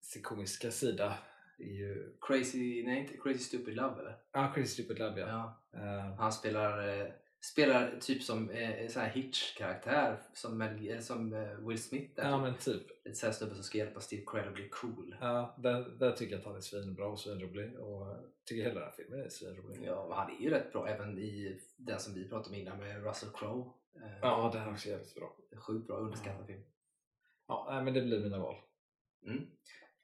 sin komiska sida. Är ju, Crazy, nej inte Crazy Stupid Love eller? ah, Crazy Stupid Love ja. Ja. Eh, Han spelar, eh, spelar typ som eh, en sån här Hitch-karaktär som, Mel- eller som eh, Will Smith. Där, ja typ. men typ. Lite såhär snubbe som ska hjälpa Steve Carell att bli cool. Ja, där, där tycker jag att han är svinbra och svinrolig och tycker hela den här filmen är svinrolig. Ja, men han är ju rätt bra även i den som vi pratade om innan med Russell Crowe. Eh, Ja, den är också jävligt bra. Sjukt bra, underskattad film. Ja, men det blir mina val. Mm.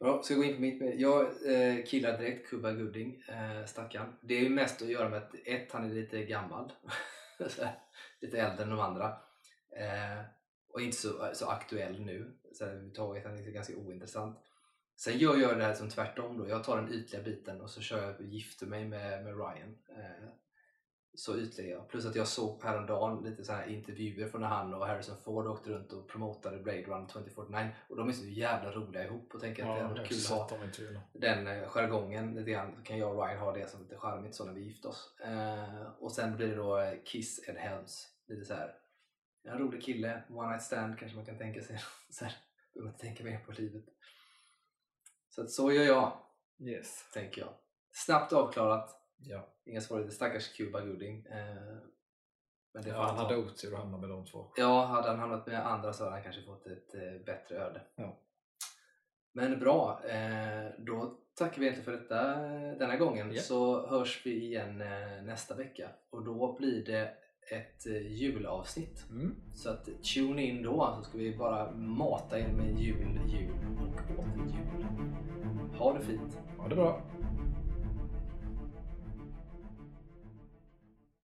Bra, ska jag gå in på mitt? Jag eh, killar direkt Cuba Gooding, eh, stackarn. Det är ju mest att göra med att ett, han är lite gammal. Lite äldre än de andra. Eh, och inte så, så aktuell nu. Så överhuvudtaget, han är ganska ointressant. Sen gör jag det här som tvärtom då. Jag tar den ytliga biten och så kör jag och gifter mig med, med Ryan. Eh, så ytlig är jag. Plus att jag såg häromdagen lite så här intervjuer från när han och Harrison Ford åkte runt och promotade Blade Runner 2049 och de är så jävla roliga ihop och tänker att det varit kul att ha den eh, jargongen lite grann. Kan jag och Ryan ha det som lite charmigt så när vi gifter oss. Eh, och sen blir det då eh, Kiss Ed Helms. Lite så här. En rolig kille, one night stand kanske man kan tänka sig. så här, behöver inte tänka mer på livet. Så att så gör jag, Yes. tänker jag. Snabbt avklarat. Ja. Inga svårigheter. Stackars Cuba Gooding. Eh, men det ja, han hade otur att hamna med de två. Ja, hade han hamnat med andra så hade han kanske fått ett eh, bättre öde. Ja. Men bra, eh, då tackar vi egentligen för detta eh, denna gången Ja. så hörs vi igen eh, nästa vecka och då blir det ett eh, julavsnitt. Mm. Så att tune in då så ska vi bara mata er med jul, jul och åter jul. Ha det fint! Ha det bra.